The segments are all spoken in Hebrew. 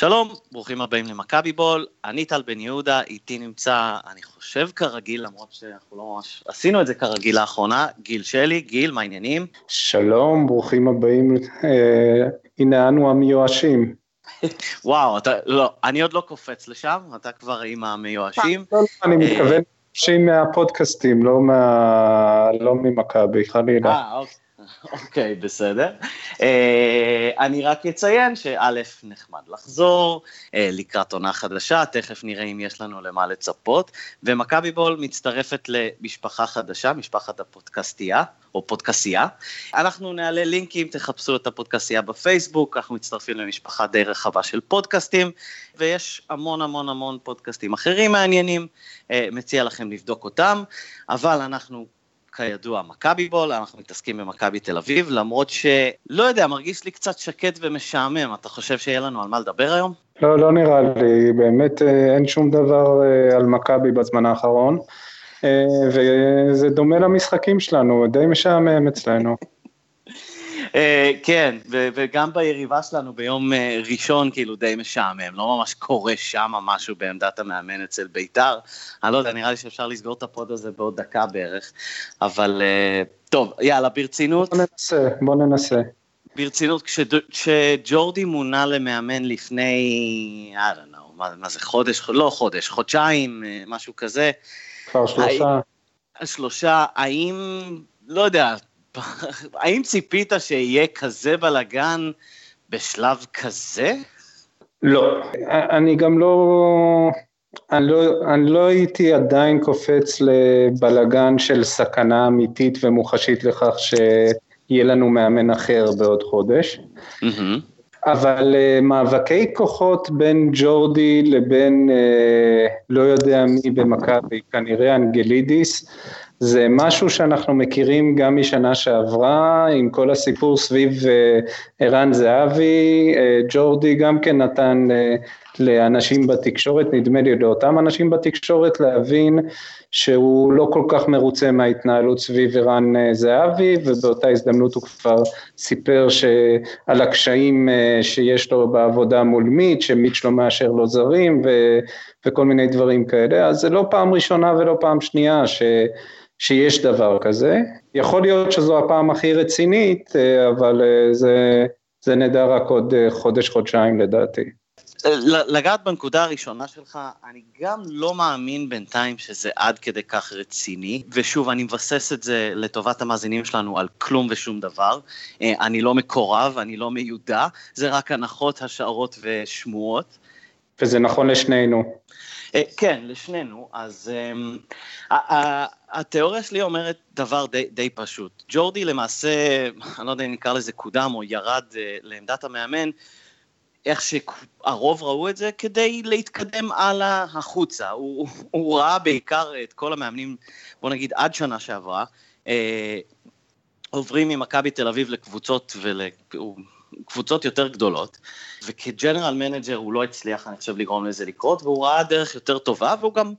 שלום, ברוכים הבאים למכבי בול, אני טל בן יהודה, איתי נמצא, אני חושב כרגיל, למרות שאנחנו לא ממש עשינו את זה כרגיל לאחרונה, גיל שלי, גיל, מה העניינים? שלום, ברוכים הבאים, אה, הנה אנו המיואשים. וואו, אתה, לא, אני עוד לא קופץ לשם, אתה כבר עם המיואשים. לא, לא, אני מתכוון מיואשים מהפודקאסטים, לא, מה, לא ממכבי, חלילה. אה, אוקיי. אוקיי, בסדר. אה, אני רק אציין שא', נחמד לחזור אה, לקראת עונה חדשה, תכף נראה אם יש לנו למה לצפות, ומכבי בול מצטרפת למשפחה חדשה, משפחת הפודקאסטייה, או פודקסייה. אנחנו נעלה לינקים, תחפשו את הפודקסייה בפייסבוק, אנחנו מצטרפים למשפחה די רחבה של פודקאסטים, ויש המון המון המון פודקאסטים אחרים מעניינים, אה, מציע לכם לבדוק אותם, אבל אנחנו כידוע מכבי בול, אנחנו מתעסקים במכבי תל אביב, למרות שלא יודע, מרגיש לי קצת שקט ומשעמם, אתה חושב שיהיה לנו על מה לדבר היום? לא, לא נראה לי, באמת אה, אין שום דבר אה, על מכבי בזמן האחרון, אה, וזה דומה למשחקים שלנו, די משעמם אצלנו. אה, כן, וגם ביריבה שלנו ביום אה, ראשון כאילו די משעמם, לא ממש קורה שם משהו בעמדת המאמן אצל ביתר. אני לא יודע, נראה לי שאפשר לסגור את הפוד הזה בעוד דקה בערך, אבל אה, טוב, יאללה, ברצינות. בוא ננסה, בוא ננסה. ברצינות, כשג'ורדי מונה למאמן לפני, I don't know, מה, מה זה, חודש, לא חודש, חודשיים, משהו כזה. כבר שלושה. שלושה, האם, לא יודע, האם ציפית שיהיה כזה בלאגן בשלב כזה? לא, אני גם לא, אני לא, אני לא הייתי עדיין קופץ לבלאגן של סכנה אמיתית ומוחשית לכך שיהיה לנו מאמן אחר בעוד חודש. Mm-hmm. אבל uh, מאבקי כוחות בין ג'ורדי לבין uh, לא יודע מי במכבי, כנראה אנגלידיס, זה משהו שאנחנו מכירים גם משנה שעברה, עם כל הסיפור סביב אה, ערן זהבי, אה, ג'ורדי גם כן נתן אה, לאנשים בתקשורת, נדמה לי לאותם אנשים בתקשורת, להבין שהוא לא כל כך מרוצה מההתנהלות סביב ערן זהבי, ובאותה הזדמנות הוא כבר סיפר על הקשיים שיש לו בעבודה מול מיץ', שמיץ' לא מאשר לו זרים, ו, וכל מיני דברים כאלה, אז זה לא פעם ראשונה ולא פעם שנייה ש... שיש דבר כזה. יכול להיות שזו הפעם הכי רצינית, אה, אבל אה, זה, זה נדע רק עוד אה, חודש-חודשיים לדעתי. לגעת בנקודה הראשונה שלך, אני גם לא מאמין בינתיים שזה עד כדי כך רציני, ושוב, אני מבסס את זה לטובת המאזינים שלנו על כלום ושום דבר. אני לא מקורב, אני לא מיודע, זה רק הנחות, השערות ושמועות. וזה נכון לשנינו. כן, לשנינו. אז התיאוריה שלי אומרת דבר די, פשוט. ג'ורדי למעשה, אני לא יודע אם נקרא לזה קודם או ירד uh, לעמדת המאמן, איך שהרוב ראו את זה, כדי להתקדם הלאה החוצה. הוא, הוא ראה בעיקר את כל המאמנים, בוא נגיד עד שנה שעברה, uh, עוברים ממכבי תל אביב לקבוצות ול... קבוצות יותר גדולות, וכ general manager הוא לא הצליח, אני חושב, לגרום לזה לקרות, והוא ראה דרך יותר טובה, והוא גם,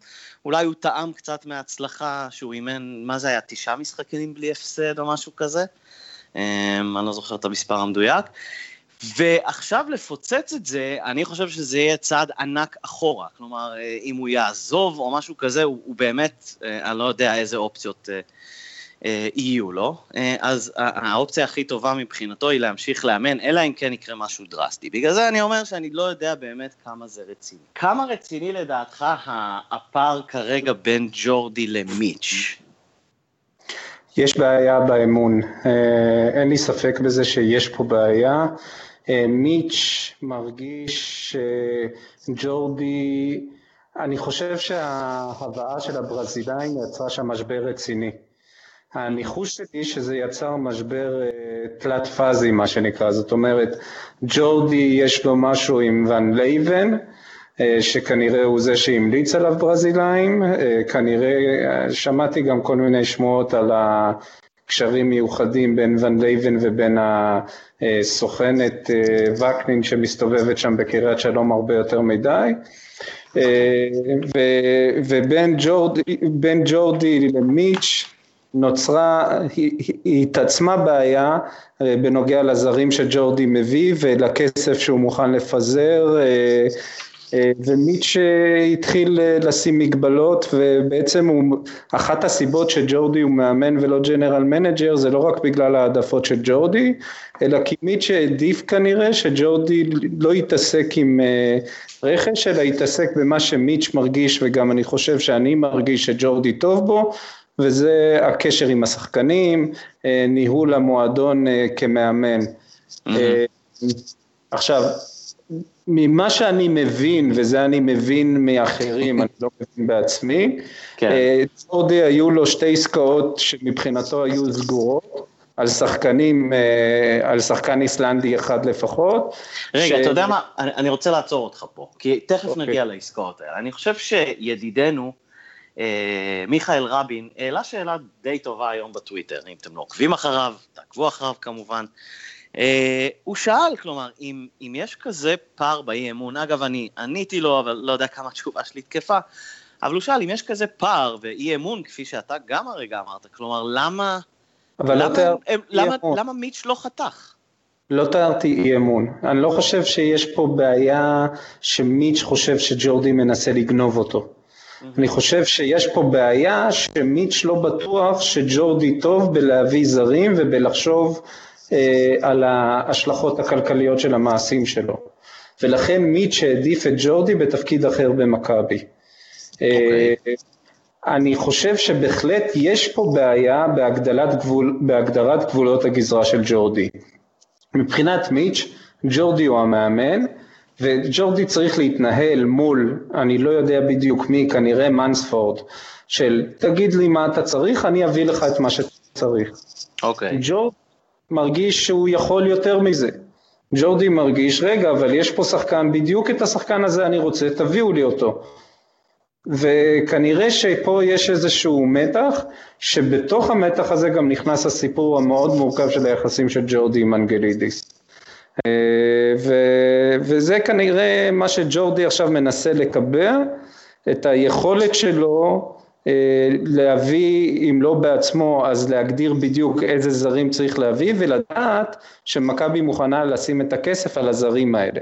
אולי הוא טעם קצת מההצלחה שהוא אימן, מה זה היה, תשעה משחקים בלי הפסד או משהו כזה? אמ, אני לא זוכר את המספר המדויק. ועכשיו לפוצץ את זה, אני חושב שזה יהיה צעד ענק אחורה. כלומר, אה, אם הוא יעזוב או משהו כזה, הוא, הוא באמת, אה, אני לא יודע איזה אופציות אה, יהיו לו, אה, אז האופציה הכי טובה מבחינתו היא להמשיך לאמן, אלא אם כן יקרה משהו דרסטי. בגלל זה אני אומר שאני לא יודע באמת כמה זה רציני. כמה רציני לדעתך הפער כרגע בין ג'ורדי למיץ'? יש בעיה באמון, אה, אין לי ספק בזה שיש פה בעיה. מיץ' מרגיש שג'ורדי, אני חושב שההבאה של הברזילאים יצרה שם משבר רציני. הניחוש שלי שזה יצר משבר אה, תלת פאזי מה שנקרא, זאת אומרת ג'ורדי יש לו משהו עם ון לייבן אה, שכנראה הוא זה שהמליץ עליו ברזילאים, אה, כנראה שמעתי גם כל מיני שמועות על הקשרים מיוחדים בין ון לייבן ובין הסוכנת וקנין שמסתובבת שם בקריית שלום הרבה יותר מדי. ובין ג'ורדי, ג'ורדי למיץ' נוצרה, התעצמה בעיה אה, בנוגע לזרים שג'ורדי מביא ולכסף שהוא מוכן לפזר אה, אה, ומיץ' התחיל לשים מגבלות ובעצם הוא, אחת הסיבות שג'ורדי הוא מאמן ולא general manager זה לא רק בגלל העדפות של ג'ורדי אלא כי מיץ' העדיף כנראה שג'ורדי לא יתעסק עם רכש אלא יתעסק במה שמיץ' מרגיש וגם אני חושב שאני מרגיש שג'ורדי טוב בו וזה הקשר עם השחקנים, אה, ניהול המועדון אה, כמאמן. Mm-hmm. עכשיו, ממה שאני מבין, וזה אני מבין מאחרים, אני לא מבין בעצמי, כן. צורדי היו לו שתי עסקאות שמבחינתו היו סגורות. על שחקנים, על שחקן איסלנדי אחד לפחות. רגע, ש... אתה יודע מה, אני, רוצה לעצור אותך פה, כי תכף okay. אוקיי. נגיע לעסקאות האלה. אני חושב שידידנו, אה, מיכאל רבין העלה שאלה די טובה היום בטוויטר, אם אתם לא עוקבים אחריו, תעקבו אחריו כמובן. אה, הוא שאל, כלומר, אם, אם יש כזה פער באי אמון, אגב, אני עניתי לו, אבל לא יודע כמה התשובה שלי תקפה, אבל הוא שאל, אם יש כזה פער ואי אמון, כפי שאתה גם הרגע אמרת, כלומר, למה, אבל לא למה, לא תיאר, הם, למה, למה מיץ' לא חתך? לא תיארתי אי אמון. אני לא חושב שיש פה בעיה שמיץ' חושב שג'ורדי מנסה לגנוב אותו. אני חושב שיש פה בעיה שמיץ' לא בטוח שג'ורדי טוב בלהביא זרים ובלחשוב אה, על ההשלכות הכלכליות של המעשים שלו. ולכן מיץ' העדיף את ג'ורדי בתפקיד אחר במכבי. Okay. אה, אוקיי. אני חושב שבהחלט יש פה בעיה בהגדלת גבול, בהגדרת גבולות הגזרה של ג'ורדי. מבחינת מיץ', ג'ורדי הוא המאמן, וג'ורדי צריך להתנהל מול, אני לא יודע בדיוק מי, כנראה מנספורד, של תגיד לי מה אתה צריך, אני אביא לך את מה שצריך. אוקיי. Okay. ג'ורדי מרגיש שהוא יכול יותר מזה. ג'ורדי מרגיש, רגע, אבל יש פה שחקן, בדיוק את השחקן הזה אני רוצה, תביאו לי אותו. וכנראה שפה יש איזשהו מתח, שבתוך המתח הזה גם נכנס הסיפור המאוד מורכב של היחסים של ג'ורדי עם אנגלידיס. אה, ו, וזה כנראה מה שג'ורדי עכשיו מנסה לקבע, את היכולת שלו אה, להביא, אם לא בעצמו, אז להגדיר בדיוק איזה זרים צריך להביא ולדעת שמכבי מוכנה לשים את הכסף על הזרים האלה.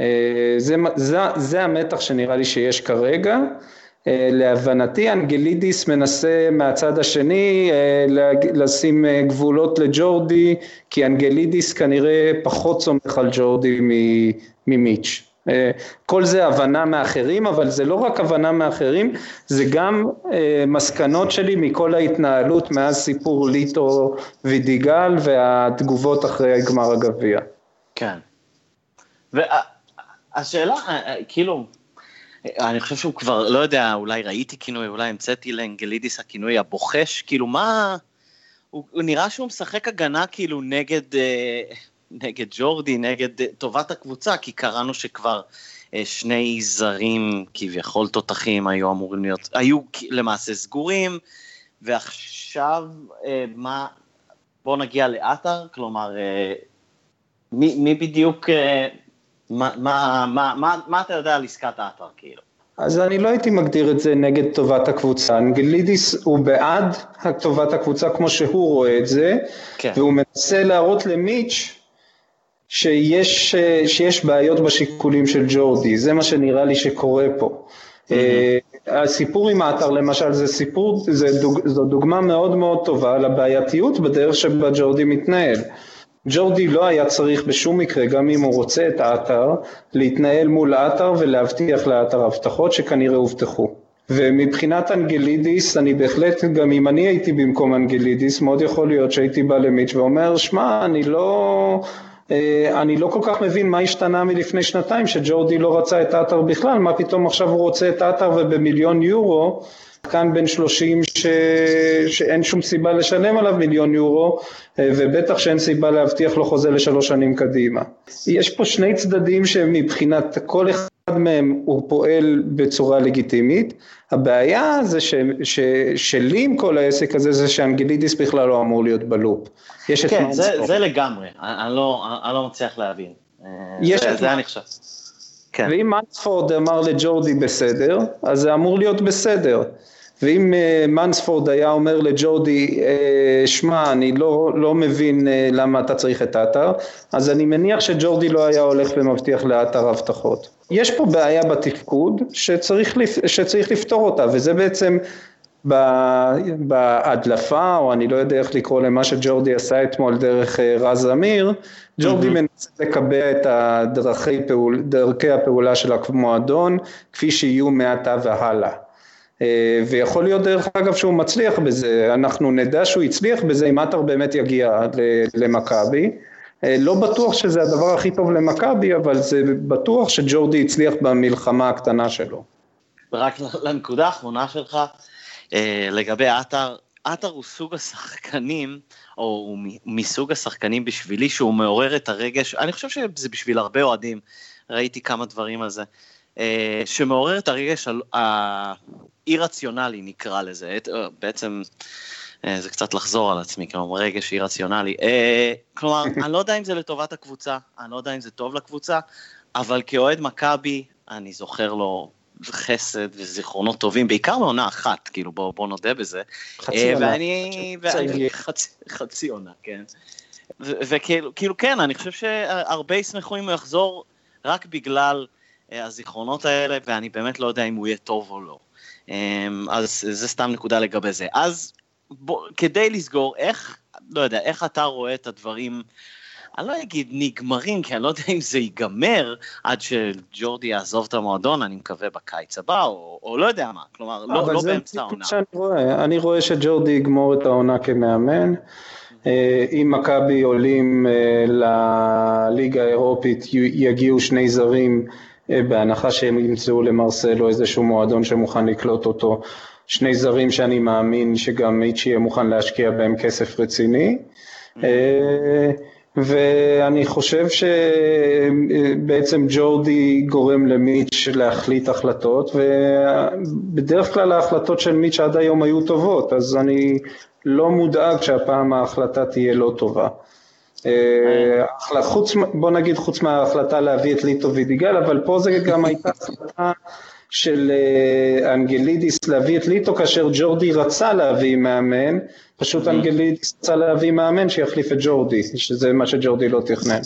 אה, זה, זה, זה המתח שנראה לי שיש כרגע. אה, להבנתי אנגלידיס מנסה מהצד השני אה, לשים אה, גבולות לג'ורדי כי אנגלידיס כנראה פחות סומך על ג'ורדי ממיץ'. כל זה הבנה מאחרים אבל זה לא רק הבנה מאחרים זה גם מסקנות שלי מכל ההתנהלות מאז סיפור ליטו ודיגל והתגובות אחרי גמר הגביע. כן. והשאלה כאילו אני חושב שהוא כבר, לא יודע, אולי ראיתי כינוי, אולי המצאתי לאנגלידיס הכינוי הבוחש, כאילו מה... הוא, הוא נראה שהוא משחק הגנה כאילו נגד, אה, נגד ג'ורדי, נגד אה, טובת הקבוצה, כי קראנו שכבר אה, שני זרים כביכול תותחים היו אמורים להיות, היו למעשה סגורים, ועכשיו מה, בואו נגיע לאתר, כלומר, מי, מי בדיוק... מה, מה, מה, מה, מה אתה יודע על עסקת האתר כאילו? אז אני לא הייתי מגדיר את זה נגד טובת הקבוצה. אנגלידיס הוא בעד טובת הקבוצה כמו שהוא רואה את זה, כן. והוא מנסה להראות למיץ' שיש, שיש בעיות בשיקולים של ג'ורדי, זה מה שנראה לי שקורה פה. Mm-hmm. הסיפור עם האתר למשל זה סיפור, זה דוג, זו דוגמה מאוד מאוד טובה לבעייתיות בדרך שבה ג'ורדי מתנהל. ג'ורדי לא היה צריך בשום מקרה, גם אם הוא רוצה את האתר, להתנהל מול האתר ולהבטיח לאתר הבטחות שכנראה הובטחו. ומבחינת אנגלידיס, אני בהחלט, גם אם אני הייתי במקום אנגלידיס, מאוד יכול להיות שהייתי בא למיץ' ואומר, שמע, אני לא... אה, אני לא כל כך מבין מה השתנה מלפני שנתיים שג'ורדי לא רצה את האתר בכלל, מה פתאום עכשיו הוא רוצה את האתר ובמיליון יורו שחקן בן 30 ש... שאין שום סיבה לשלם עליו מיליון יורו אה, ובטח שאין סיבה להבטיח לו חוזה לשלוש שנים קדימה. יש פה שני צדדים שמבחינת כל אחד מהם הוא פועל בצורה לגיטימית, הבעיה זה ש... ש... שלי עם כל העסק הזה זה שאנגלידיס בכלל לא אמור להיות בלופ. כן, זה, זה לגמרי, אני לא, אני לא מצליח להבין. אה, יש זה, זה אני חושב. כן. ואם מנספורד אמר לג'ורדי בסדר, אז זה אמור להיות בסדר. ואם uh, מנספורד היה אומר לג'ורדי, uh, שמע, אני לא, לא מבין uh, למה אתה צריך את האתר, אז אני מניח שג'ורדי לא היה הולך ומבטיח לאתר הבטחות. יש פה בעיה בתפקוד שצריך, שצריך לפתור אותה, וזה בעצם בהדלפה, או אני לא יודע איך לקרוא למה שג'ורדי עשה אתמול דרך רז אמיר, ג'ורדי mm-hmm. מנסה לקבע את הדרכי פעול, דרכי הפעולה של המועדון כפי שיהיו מעתה והלאה. אה, ויכול להיות דרך אגב שהוא מצליח בזה, אנחנו נדע שהוא הצליח בזה אם עטר באמת יגיע למכבי. אה, לא בטוח שזה הדבר הכי טוב למכבי, אבל זה בטוח שג'ורדי הצליח במלחמה הקטנה שלו. רק לנקודה האחרונה שלך, אה, לגבי עטר, עטר הוא סוג השחקנים, או הוא מסוג השחקנים בשבילי שהוא מעורר את הרגש, אני חושב שזה בשביל הרבה אוהדים, ראיתי כמה דברים על זה, שמעורר את הרגש האי-רציונלי נקרא לזה, אה, בעצם אה, זה קצת לחזור על עצמי, כלומר רגש אי-רציונלי. כלומר, אני לא יודע אם זה לטובת הקבוצה, אני לא יודע אם זה טוב לקבוצה, אבל כאוהד מכבי, אני זוכר לו חסד וזיכרונות טובים, בעיקר מעונה אחת, כאילו בוא, בוא נודה בזה. חצי עונה. ואני, ואני חצי, חצי עונה, כן. וכאילו כאילו, כן, אני חושב שהרבה ישמחו אם הוא יחזור רק בגלל אה, הזיכרונות האלה, ואני באמת לא יודע אם הוא יהיה טוב או לא. אמ, אז זה סתם נקודה לגבי זה. אז בוא, כדי לסגור, איך, לא יודע, איך אתה רואה את הדברים, אני לא אגיד נגמרים, כי אני לא יודע אם זה ייגמר עד שג'ורדי יעזוב את המועדון, אני מקווה בקיץ הבא, או, או לא יודע מה, כלומר, לא, לא באמצע העונה. שאני רואה, אני רואה שג'ורדי יגמור את העונה כמאמן. אה, אם מכבי עולים אה, לליגה האירופית, יגיעו שני זרים בהנחה שהם ימצאו למרסלו איזשהו מועדון שמוכן לקלוט אותו, שני זרים שאני מאמין שגם מיץ' יהיה מוכן להשקיע בהם כסף רציני. אה, ואני חושב שבעצם ג'ורדי גורם למיץ' להחליט החלטות, ובדרך כלל ההחלטות של מיץ' עד היום היו טובות, אז אני לא מודאג שהפעם ההחלטה תהיה לא טובה. אה, חוץ, בוא נגיד חוץ מההחלטה להביא את ליטו וידיגל, אבל פה זה גם הייתה החלטה של אה, אנגלידיס להביא את ליטו כאשר ג'ורדי רצה להביא מאמן, פשוט אנגלידיס רצה להביא מאמן שיחליף את ג'ורדי, שזה מה שג'ורדי לא תכנן.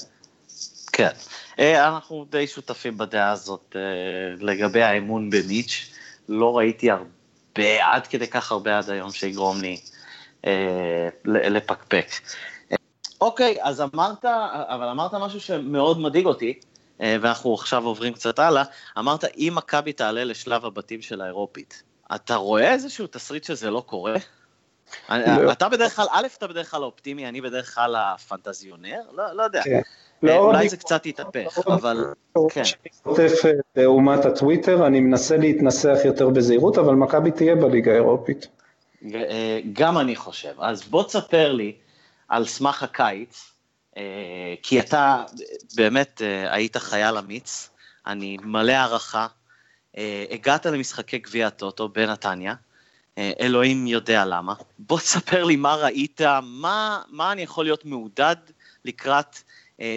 כן, אה, אנחנו די שותפים בדעה הזאת לגבי האמון במיץ', לא ראיתי הרבה, עד כדי כך הרבה עד היום שיגרום לי לפקפק. אוקיי, אז אמרת, אבל אמרת משהו שמאוד מדאיג אותי, אה, ואנחנו עכשיו עוברים קצת הלאה, אמרת אם מכבי תעלה לשלב הבתים של האירופית, אתה רואה איזשהו תסריט שזה לא קורה? לא. אתה בדרך כלל, א', אתה בדרך כלל אופטימי, אני בדרך כלל הפנטזיונר, לא, לא יודע. כן. אה, לא, אולי אני... זה קצת יתהפך, לא, אבל כן. כותב אה, לעומת הטוויטר, אני מנסה להתנסח יותר בזהירות, אבל מכבי תהיה בליגה האירופית. גם אני חושב. אז בוא תספר לי, על סמך הקיץ, אה, כי אתה באמת אה, היית חייל אמיץ, אני מלא הערכה, אה, הגעת למשחקי גביע הטוטו בנתניה, אלוהים יודע למה. בוא תספר לי מה ראית, מה, מה אני יכול להיות מעודד לקראת,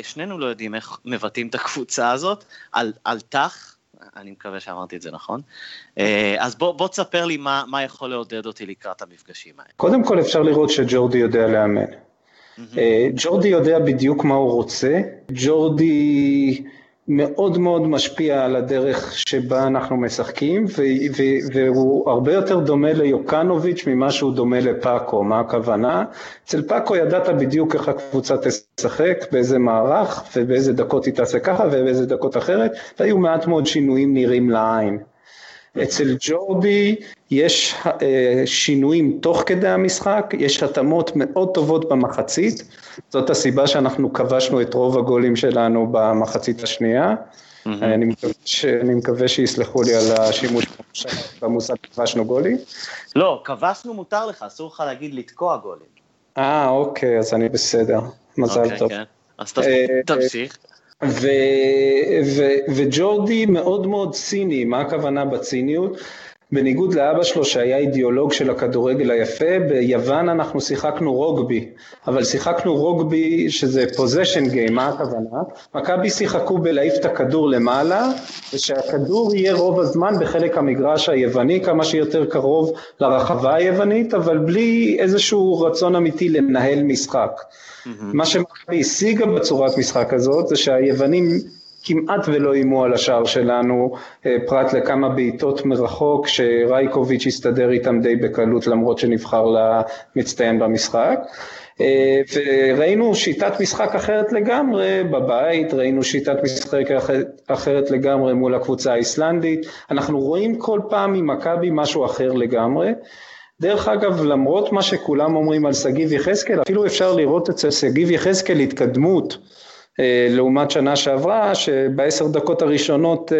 שנינו לא יודעים איך מבטאים את הקבוצה הזאת, על, על תח, אני מקווה שאמרתי את זה נכון, אז בוא, בוא תספר לי מה, מה יכול לעודד אותי לקראת המפגשים האלה. קודם כל אפשר לראות שג'ורדי יודע לאמן. אה, ג'ורדי יודע בדיוק מה הוא רוצה, ג'ורדי מאוד מאוד משפיע על הדרך שבה אנחנו משחקים והוא הרבה יותר דומה ליוקנוביץ' ממה שהוא דומה לפאקו, מה הכוונה? אצל פאקו ידעת בדיוק איך הקבוצה תשחק, באיזה מערך ובאיזה דקות היא תעשה ככה ובאיזה דקות אחרת והיו מעט מאוד שינויים נראים לעין. אצל ג'ורדי יש אה, שינויים תוך כדי המשחק, יש התאמות מאוד טובות במחצית, זאת הסיבה שאנחנו כבשנו את רוב הגולים שלנו במחצית השנייה. Mm-hmm. אני, מקווה ש... אני מקווה שיסלחו לי על השימוש במושג כבשנו גולים. לא, כבשנו מותר לך, אסור לך להגיד לתקוע גולים. אה, אוקיי, אז אני בסדר, מזל אוקיי, טוב. כן. אז אה, תמשיך. ו, ו, וג'ורדי מאוד מאוד ציני, מה הכוונה בציניות? בניגוד לאבא שלו שהיה אידיאולוג של הכדורגל היפה, ביוון אנחנו שיחקנו רוגבי, אבל שיחקנו רוגבי שזה פוזיישן גיים, מה הכוונה? מכבי שיחקו בלהעיף את הכדור למעלה, ושהכדור יהיה רוב הזמן בחלק המגרש היווני, כמה שיותר קרוב לרחבה היוונית, אבל בלי איזשהו רצון אמיתי לנהל משחק. Mm-hmm. מה שמכבי השיגה בצורת משחק הזאת זה שהיוונים כמעט ולא איימו על השער שלנו, אה, פרט לכמה בעיטות מרחוק שרייקוביץ' הסתדר איתם די בקלות למרות שנבחר למצטיין במשחק. אה, וראינו שיטת משחק אחרת לגמרי בבית, ראינו שיטת משחק אחרת לגמרי מול הקבוצה האיסלנדית, אנחנו רואים כל פעם ממכבי משהו אחר לגמרי. דרך אגב, למרות מה שכולם אומרים על שגיב יחזקאל, אפילו אפשר לראות אצל שגיב יחזקאל התקדמות לעומת שנה שעברה, שבעשר דקות הראשונות אה,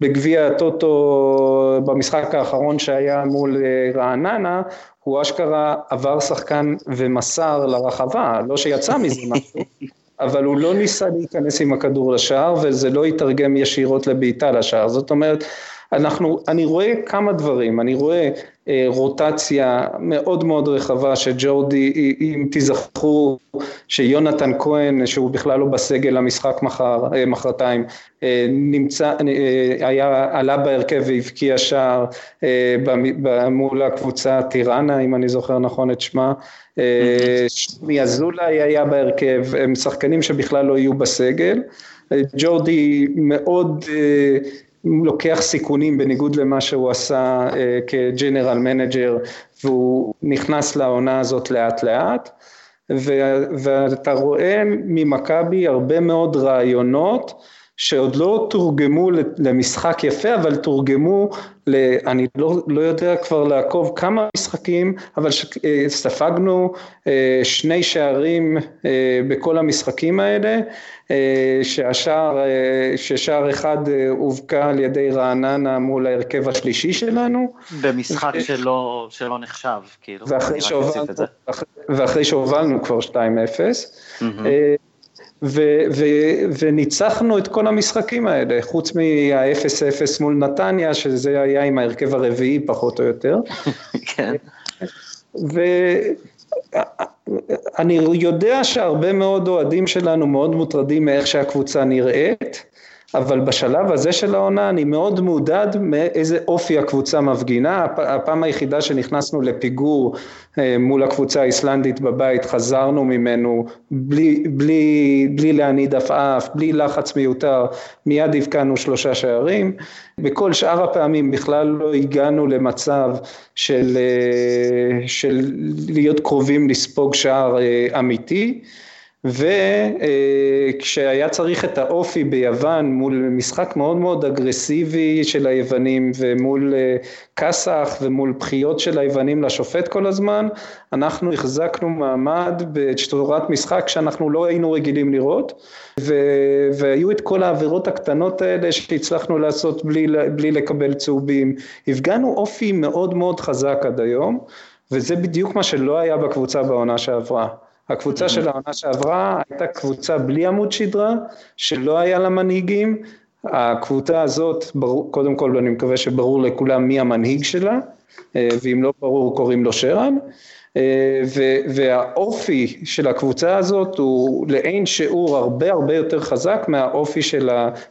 בגביע הטוטו במשחק האחרון שהיה מול אה, רעננה, הוא אשכרה עבר שחקן ומסר לרחבה, לא שיצא מזה משהו, אבל הוא לא ניסה להיכנס עם הכדור לשער וזה לא יתרגם ישירות לבעיטה לשער, זאת אומרת אנחנו, אני רואה כמה דברים, אני רואה אה, רוטציה מאוד מאוד רחבה שג'ורדי, אם תיזכרו שיונתן כהן, שהוא בכלל לא בסגל למשחק מחר, אה, מחרתיים, אה, נמצא, אה, היה, עלה בהרכב והבקיע שער אה, מול הקבוצה טיראנה, אם אני זוכר נכון את שמה, אה, שמי אזולאי היה בהרכב, הם שחקנים שבכלל לא יהיו בסגל, אה, ג'ורדי מאוד אה, לוקח סיכונים בניגוד למה שהוא עשה אה, כ general manager והוא נכנס לעונה הזאת לאט לאט. ואתה רואה ממכבי הרבה מאוד רעיונות שעוד לא תורגמו למשחק יפה, אבל תורגמו, ל, אני לא, לא יודע כבר לעקוב כמה משחקים, אבל ש, אה, ספגנו אה, שני שערים אה, בכל המשחקים האלה, שהשער, ששער אחד הובקע על ידי רעננה מול ההרכב השלישי שלנו. במשחק שלא, שלא נחשב, כאילו. ואחרי, שהובלנו, ואחרי שהובלנו כבר 2-0. Mm-hmm. ו- ו- וניצחנו את כל המשחקים האלה, חוץ מה-0-0 מול נתניה, שזה היה עם ההרכב הרביעי פחות או יותר. כן. ואני יודע שהרבה מאוד אוהדים שלנו מאוד מוטרדים מאיך שהקבוצה נראית, אבל בשלב הזה של העונה אני מאוד מעודד מאיזה אופי הקבוצה מפגינה, הפעם היחידה שנכנסנו לפיגור אה, מול הקבוצה האיסלנדית בבית חזרנו ממנו בלי, בלי, בלי להניד עפעף, בלי לחץ מיותר, מיד הבקענו שלושה שערים, בכל שאר הפעמים בכלל לא הגענו למצב של, אה, של להיות קרובים לספוג שער אה, אמיתי וכשהיה צריך את האופי ביוון מול משחק מאוד מאוד אגרסיבי של היוונים ומול אה, כסח ומול בחיות של היוונים לשופט כל הזמן, אנחנו החזקנו מעמד בצורת משחק שאנחנו לא היינו רגילים לראות ו- והיו את כל העבירות הקטנות האלה שהצלחנו לעשות בלי, בלי לקבל צהובים, הפגנו אופי מאוד מאוד חזק עד היום וזה בדיוק מה שלא היה בקבוצה בעונה שעברה. הקבוצה של העונה שעברה הייתה קבוצה בלי עמוד שדרה, שלא היה לה מנהיגים. הקבוצה הזאת, ברור, קודם כל אני מקווה שברור לכולם מי המנהיג שלה, אה, ואם לא ברור קוראים לו שרן. אה, והאופי של הקבוצה הזאת הוא לאין שיעור הרבה הרבה יותר חזק מהאופי של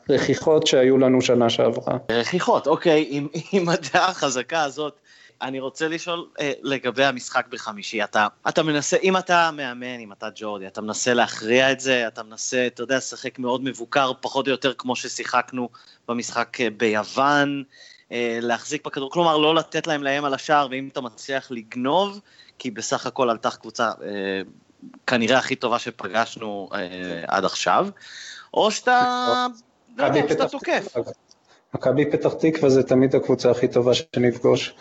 הרכיחות שהיו לנו שנה שעברה. רכיחות, אוקיי, עם, עם הדעה החזקה הזאת אני רוצה לשאול אה, לגבי המשחק בחמישי, אתה, אתה מנסה, אם אתה מאמן, אם אתה ג'ורדי, אתה מנסה להכריע את זה, אתה מנסה, אתה יודע, לשחק מאוד מבוקר, פחות או יותר כמו ששיחקנו במשחק אה, ביוון, אה, להחזיק בכדור, כלומר לא לתת להם לאיים על השער, ואם אתה מצליח לגנוב, כי בסך הכל עלתה קבוצה אה, כנראה הכי טובה שפגשנו אה, עד עכשיו, או שאתה, לא יודע, שאתה תוקף. מכבי פתח תקווה זה תמיד הקבוצה הכי טובה שנפגוש.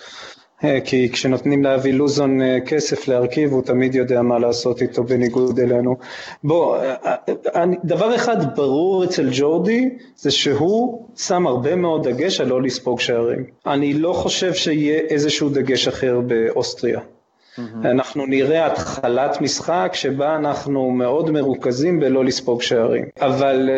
אה, כי כשנותנים לאבי לוזון אה, כסף להרכיב הוא תמיד יודע מה לעשות איתו בניגוד אלינו. בוא, אה, דבר אחד ברור אצל ג'ורדי זה שהוא שם הרבה מאוד דגש על לא לספוג שערים. אני לא חושב שיהיה איזשהו דגש אחר באוסטריה. Mm-hmm. אנחנו נראה התחלת משחק שבה אנחנו מאוד מרוכזים בלא לספוג שערים. אבל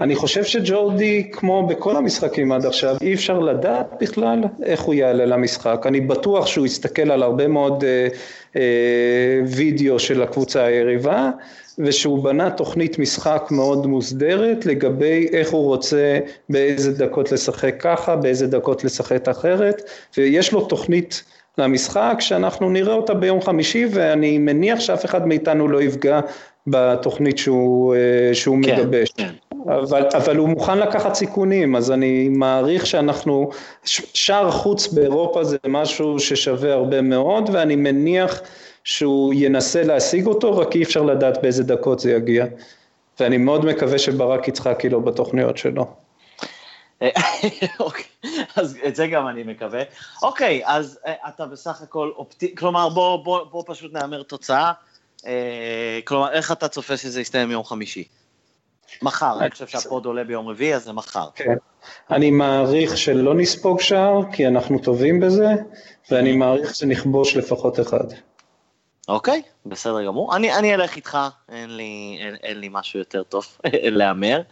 אני חושב שג'ורדי, כמו בכל המשחקים עד עכשיו, אי אפשר לדעת בכלל איך הוא יעלה למשחק. אני בטוח שהוא יסתכל על הרבה מאוד אה, אה, וידאו של הקבוצה היריבה, ושהוא בנה תוכנית משחק מאוד מוסדרת לגבי איך הוא רוצה באיזה דקות לשחק ככה, באיזה דקות לשחק אחרת, ויש לו תוכנית למשחק שאנחנו נראה אותה ביום חמישי ואני מניח שאף אחד מאיתנו לא יפגע בתוכנית שהוא, אה, שהוא כן, מגבש. כן. אבל, אבל הוא מוכן לקחת סיכונים, אז אני מעריך שאנחנו, שער חוץ באירופה זה משהו ששווה הרבה מאוד, ואני מניח שהוא ינסה להשיג אותו, רק אי אפשר לדעת באיזה דקות זה יגיע. ואני מאוד מקווה שברק יצחקי לא בתוכניות שלו. אוקיי, אז את זה גם אני מקווה. אוקיי, אז אה, אתה בסך הכל אופטי... כלומר בוא, בוא, בוא פשוט נאמר תוצאה. אה, כלומר, איך אתה צופה שזה יסתיים יום חמישי? מחר, אני חושב שהפוד עולה ביום רביעי, אז זה מחר. כן. אני מעריך שלא נספוג שער, כי אנחנו טובים בזה, ואני מעריך שנכבוש לפחות אחד. אוקיי, בסדר גמור. אני, אני אלך איתך, אין לי, אין, אין לי משהו יותר טוב להמר.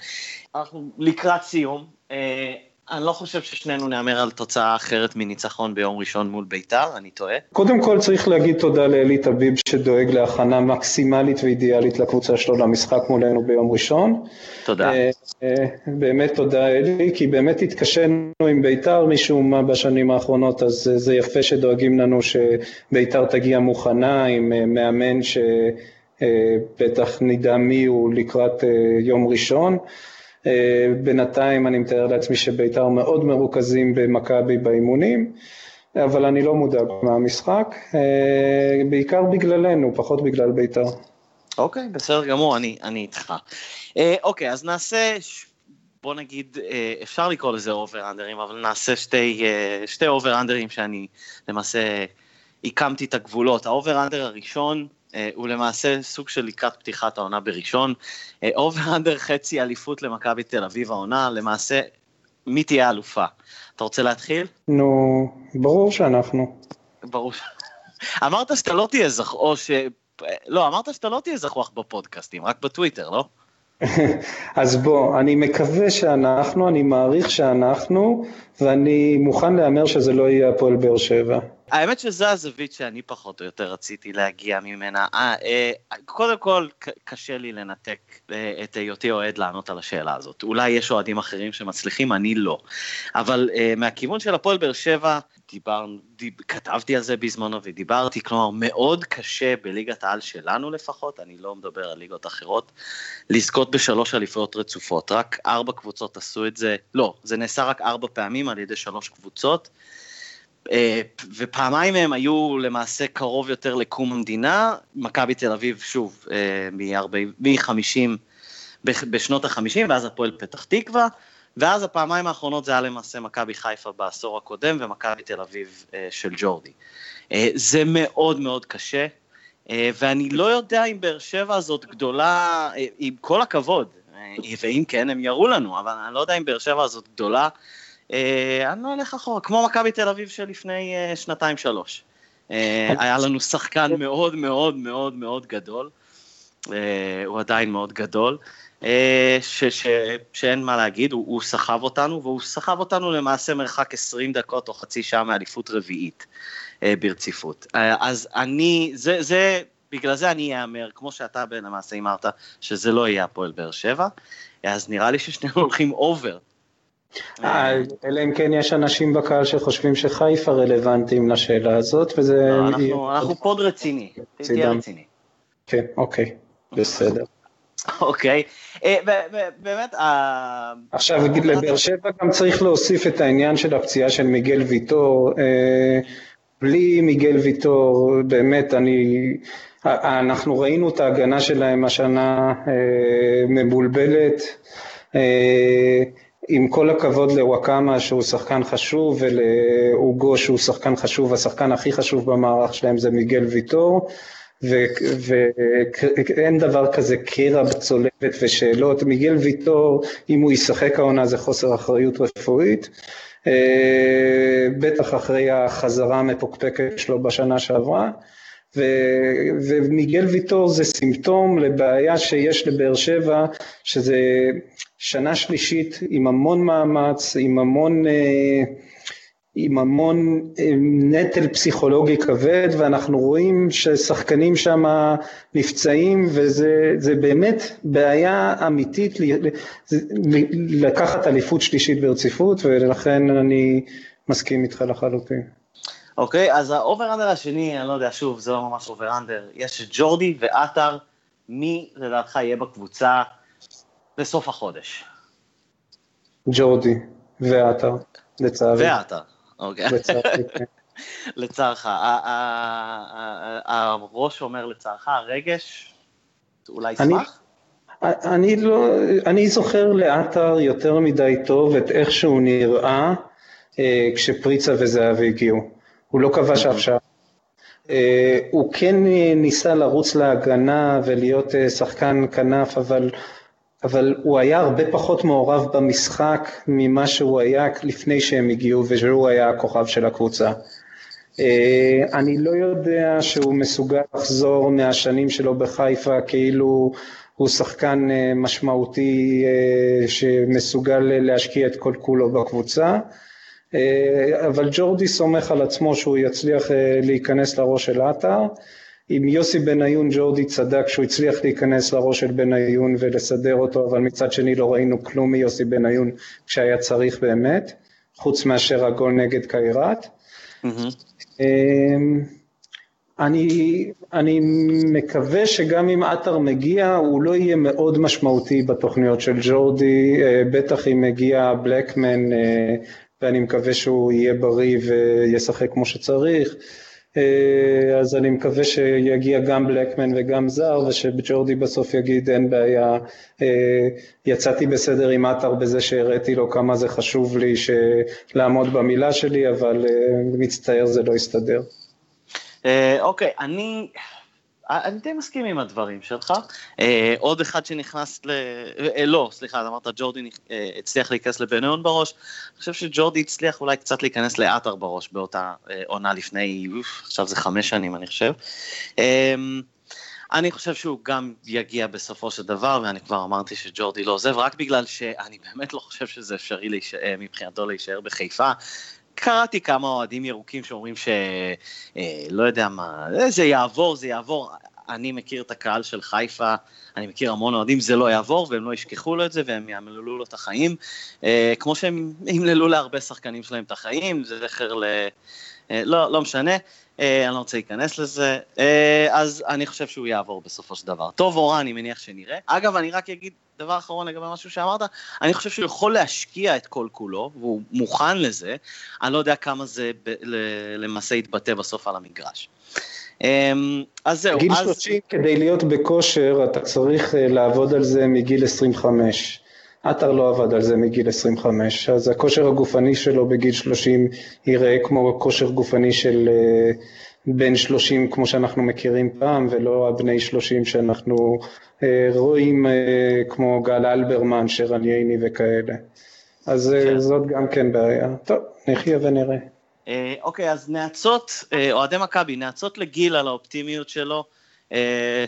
אנחנו לקראת סיום. אה, אני לא חושב ששנינו נהמר על תוצאה אחרת מניצחון ביום ראשון מול ביתר, אני טועה. קודם כל צריך להגיד תודה לאלי טביב שדואג להכנה מקסימלית ואידיאלית לקבוצה שלו למשחק מולנו ביום ראשון. תודה. אה, אה, באמת תודה אלי, כי באמת התקשינו עם ביתר משום מה בשנים האחרונות, אז זה יפה שדואגים לנו שביתר תגיע מוכנה עם מאמן שבטח נדע מי הוא לקראת יום ראשון. אה, בינתיים אני מתאר לעצמי שבית"ר מאוד מרוכזים במכבי באימונים, אבל אני לא מודאג מהמשחק, אה, בעיקר בגללנו, פחות בגלל בית"ר. אוקיי, בסדר גמור, אני, אני איתך. אה, אוקיי, אז נעשה, בוא נגיד, אפשר לקרוא לזה over under ים, אבל נעשה שתי, שתי over under ים שאני למעשה הקמתי את הגבולות. ה over under הראשון, אה, הוא למעשה סוג של לקראת פתיחת העונה בראשון. over under חצי אליפות למכבי תל אביב העונה, למעשה, מי תהיה האלופה? אתה רוצה להתחיל? נו, ברור שאנחנו. ברור. אמרת שאתה לא תהיה זכוח, או ש... לא, אמרת שאתה לא תהיה זכוח בפודקאסטים, רק בטוויטר, לא? אז בוא, אני מקווה שאנחנו, אני מעריך שאנחנו, ואני מוכן להמר שזה לא יהיה הפועל באר שבע. האמת שזו הזווית שאני פחות או יותר רציתי להגיע ממנה. אה, אה, קודם כל, קשה לי לנתק אה, את היותי אוהד לענות על השאלה הזאת. אולי יש אוהדים אחרים שמצליחים, אני לא. אבל אה, מהכיוון של הפועל באר שבע, דיבר, דיב, כתבתי על זה בזמנו ודיברתי, כלומר מאוד קשה בליגת העל שלנו לפחות, אני לא מדבר על ליגות אחרות, לזכות בשלוש אליפויות רצופות, רק ארבע קבוצות עשו את זה, לא, זה נעשה רק ארבע פעמים על ידי שלוש קבוצות, ופעמיים הם היו למעשה קרוב יותר לקום המדינה, מכבי תל אביב שוב מ-50 בשנות ה-50 ואז הפועל פתח תקווה, ואז הפעמיים האחרונות זה היה למעשה מכבי חיפה בעשור הקודם ומכבי תל אביב אה, של ג'ורדי. אה, זה מאוד מאוד קשה, ואני לא יודע אם באר שבע הזאת גדולה, עם כל הכבוד, ואם כן הם יראו לנו, אבל אני לא יודע אם באר שבע הזאת גדולה. אה, אני לא אלך אחורה, כמו מכבי תל אביב של לפני אה, שנתיים-שלוש. אה, היה לנו שחקן מאוד מאוד מאוד מאוד גדול, הוא עדיין מאוד גדול, ש, ש, שאין מה להגיד, הוא, הוא סחב אותנו, והוא סחב אותנו למעשה מרחק 20 דקות או חצי שעה מאליפות רביעית ברציפות. אז אני, זה, זה, בגלל זה אני אאמר, כמו שאתה למעשה אמרת, שזה לא יהיה הפועל באר שבע, אז נראה לי ששנינו הולכים אובר אלא אם כן יש אנשים בקהל שחושבים שחיפה רלוונטיים לשאלה הזאת, וזה... לא, אנחנו פוד רציני, תהיה רציני. כן, אוקיי, בסדר. אוקיי, אה, באמת... אה, עכשיו, לבאר שבע גם צריך להוסיף את העניין של הפציעה של מיגל ויטור. בלי מיגל ויטור, באמת, אני... אנחנו ראינו את ההגנה שלהם השנה מבולבלת. עם כל הכבוד לוואקמה שהוא שחקן חשוב ולאוגו שהוא שחקן חשוב, השחקן הכי חשוב במערך שלהם זה מיגל ויטור. ואין דבר כזה קרע צולבת ושאלות, מיגל ויטור אם הוא ישחק העונה זה חוסר אחריות רפואית, אה, בטח אחרי החזרה המפוקפקת שלו בשנה שעברה. ומיגל ויטור זה סימפטום לבעיה שיש לבאר שבע, שזה שנה שלישית עם המון מאמץ, עם המון... אה, עם המון אה, נטל פסיכולוגי כבד ואנחנו רואים ששחקנים שם נפצעים וזה באמת בעיה אמיתית לקחת אליפות שלישית ברציפות ולכן אני מסכים איתך לחלוטין. אוקיי, אז ה over-under השני, אני לא יודע, שוב, זה לא ממש over-under, יש ג'ורדי ועטר, מי לדעתך יהיה בקבוצה בסוף החודש? ג'ורדי ועטר, לצערי. ועטר. אוקיי. כן. לצערך. הראש אומר לצערך, הרגש, אולי ישמח? אני לא, אני זוכר לעטר יותר מדי טוב את איך שהוא נראה אה, כשפריצה וזהבי הגיעו. הוא לא כבש אף שעה. אה, הוא כן ניסה לרוץ להגנה ולהיות אה, שחקן כנף, אבל אבל הוא היה הרבה פחות מעורב במשחק ממה שהוא היה לפני שהם הגיעו ושהוא היה הכוכב של הקבוצה. אה, אני לא יודע שהוא מסוגל לחזור מהשנים שלו בחיפה כאילו הוא שחקן אה, משמעותי אה, שמסוגל להשקיע את כל כולו בקבוצה, אבל ג'ורדי סומך על עצמו שהוא יצליח להיכנס לראש של עטר. עם יוסי בניון ג'ורדי צדק שהוא הצליח להיכנס לראש של בניון ולסדר אותו, אבל מצד שני לא ראינו כלום מיוסי בניון כשהיה צריך באמת, חוץ מאשר הגול נגד קיירת. אמ, אני, אני מקווה שגם אם עטר מגיע הוא לא יהיה מאוד משמעותי בתוכניות של ג'ורדי, אה, בטח אם מגיע בלקמן אה, ואני מקווה שהוא יהיה בריא וישחק כמו שצריך. אה, אז אני מקווה שיגיע גם בלקמן וגם זר ושג'ורדי בסוף יגיד אין בעיה, אה, יצאתי בסדר עם עטר בזה שהראיתי לו כמה זה חשוב לי לעמוד במילה שלי, אבל אה, מצטער זה לא יסתדר. אוקיי, אני... אני די מסכים עם הדברים שלך. אה, עוד אחד שנכנס ל... אה, לא, סליחה, אמרת ג'ורדי אה, הצליח להיכנס לבניון בראש. אני חושב שג'ורדי הצליח אולי קצת להיכנס לאתר בראש באותה אה, עונה לפני, אוף, עכשיו זה חמש שנים אני חושב. אה, אני חושב שהוא גם יגיע בסופו של דבר, ואני כבר אמרתי שג'ורדי לא עוזב, רק בגלל שאני באמת לא חושב שזה אפשרי להישאר, אה, מבחינתו להישאר בחיפה. קראתי כמה אוהדים ירוקים שאומרים שלא אה, יודע מה, אה, זה יעבור, זה יעבור. אני מכיר את הקהל של חיפה, אני מכיר המון אוהדים, זה לא יעבור והם לא ישכחו לו את זה והם יעמלו לו את החיים, אה, כמו שהם ימללו להרבה שחקנים שלהם את החיים, זה זכר ל... לא, לא משנה, אני לא רוצה להיכנס לזה, אז אני חושב שהוא יעבור בסופו של דבר. טוב או רע, אני מניח שנראה. אגב, אני רק אגיד דבר אחרון לגבי משהו שאמרת, אני חושב שהוא יכול להשקיע את כל כולו, והוא מוכן לזה, אני לא יודע כמה זה ב- למעשה יתבטא בסוף על המגרש. אמ, אז זהו. גיל אז... 30 כדי להיות בכושר אתה צריך אה, לעבוד על זה מגיל 25. עטר לא עבד על זה מגיל 25, אז הכושר הגופני שלו בגיל 30 יראה כמו כושר גופני של אה, בן 30 כמו שאנחנו מכירים פעם, ולא הבני 30 שאנחנו אה, רואים כמו גל אלברמן, שרן ייני וכאלה. אז כן. זאת גם כן בעיה. טוב, נחיה ונראה. אה, אוקיי, אז נאצות, אה, אוהדי מכבי, נאצות לגיל על האופטימיות שלו. אה,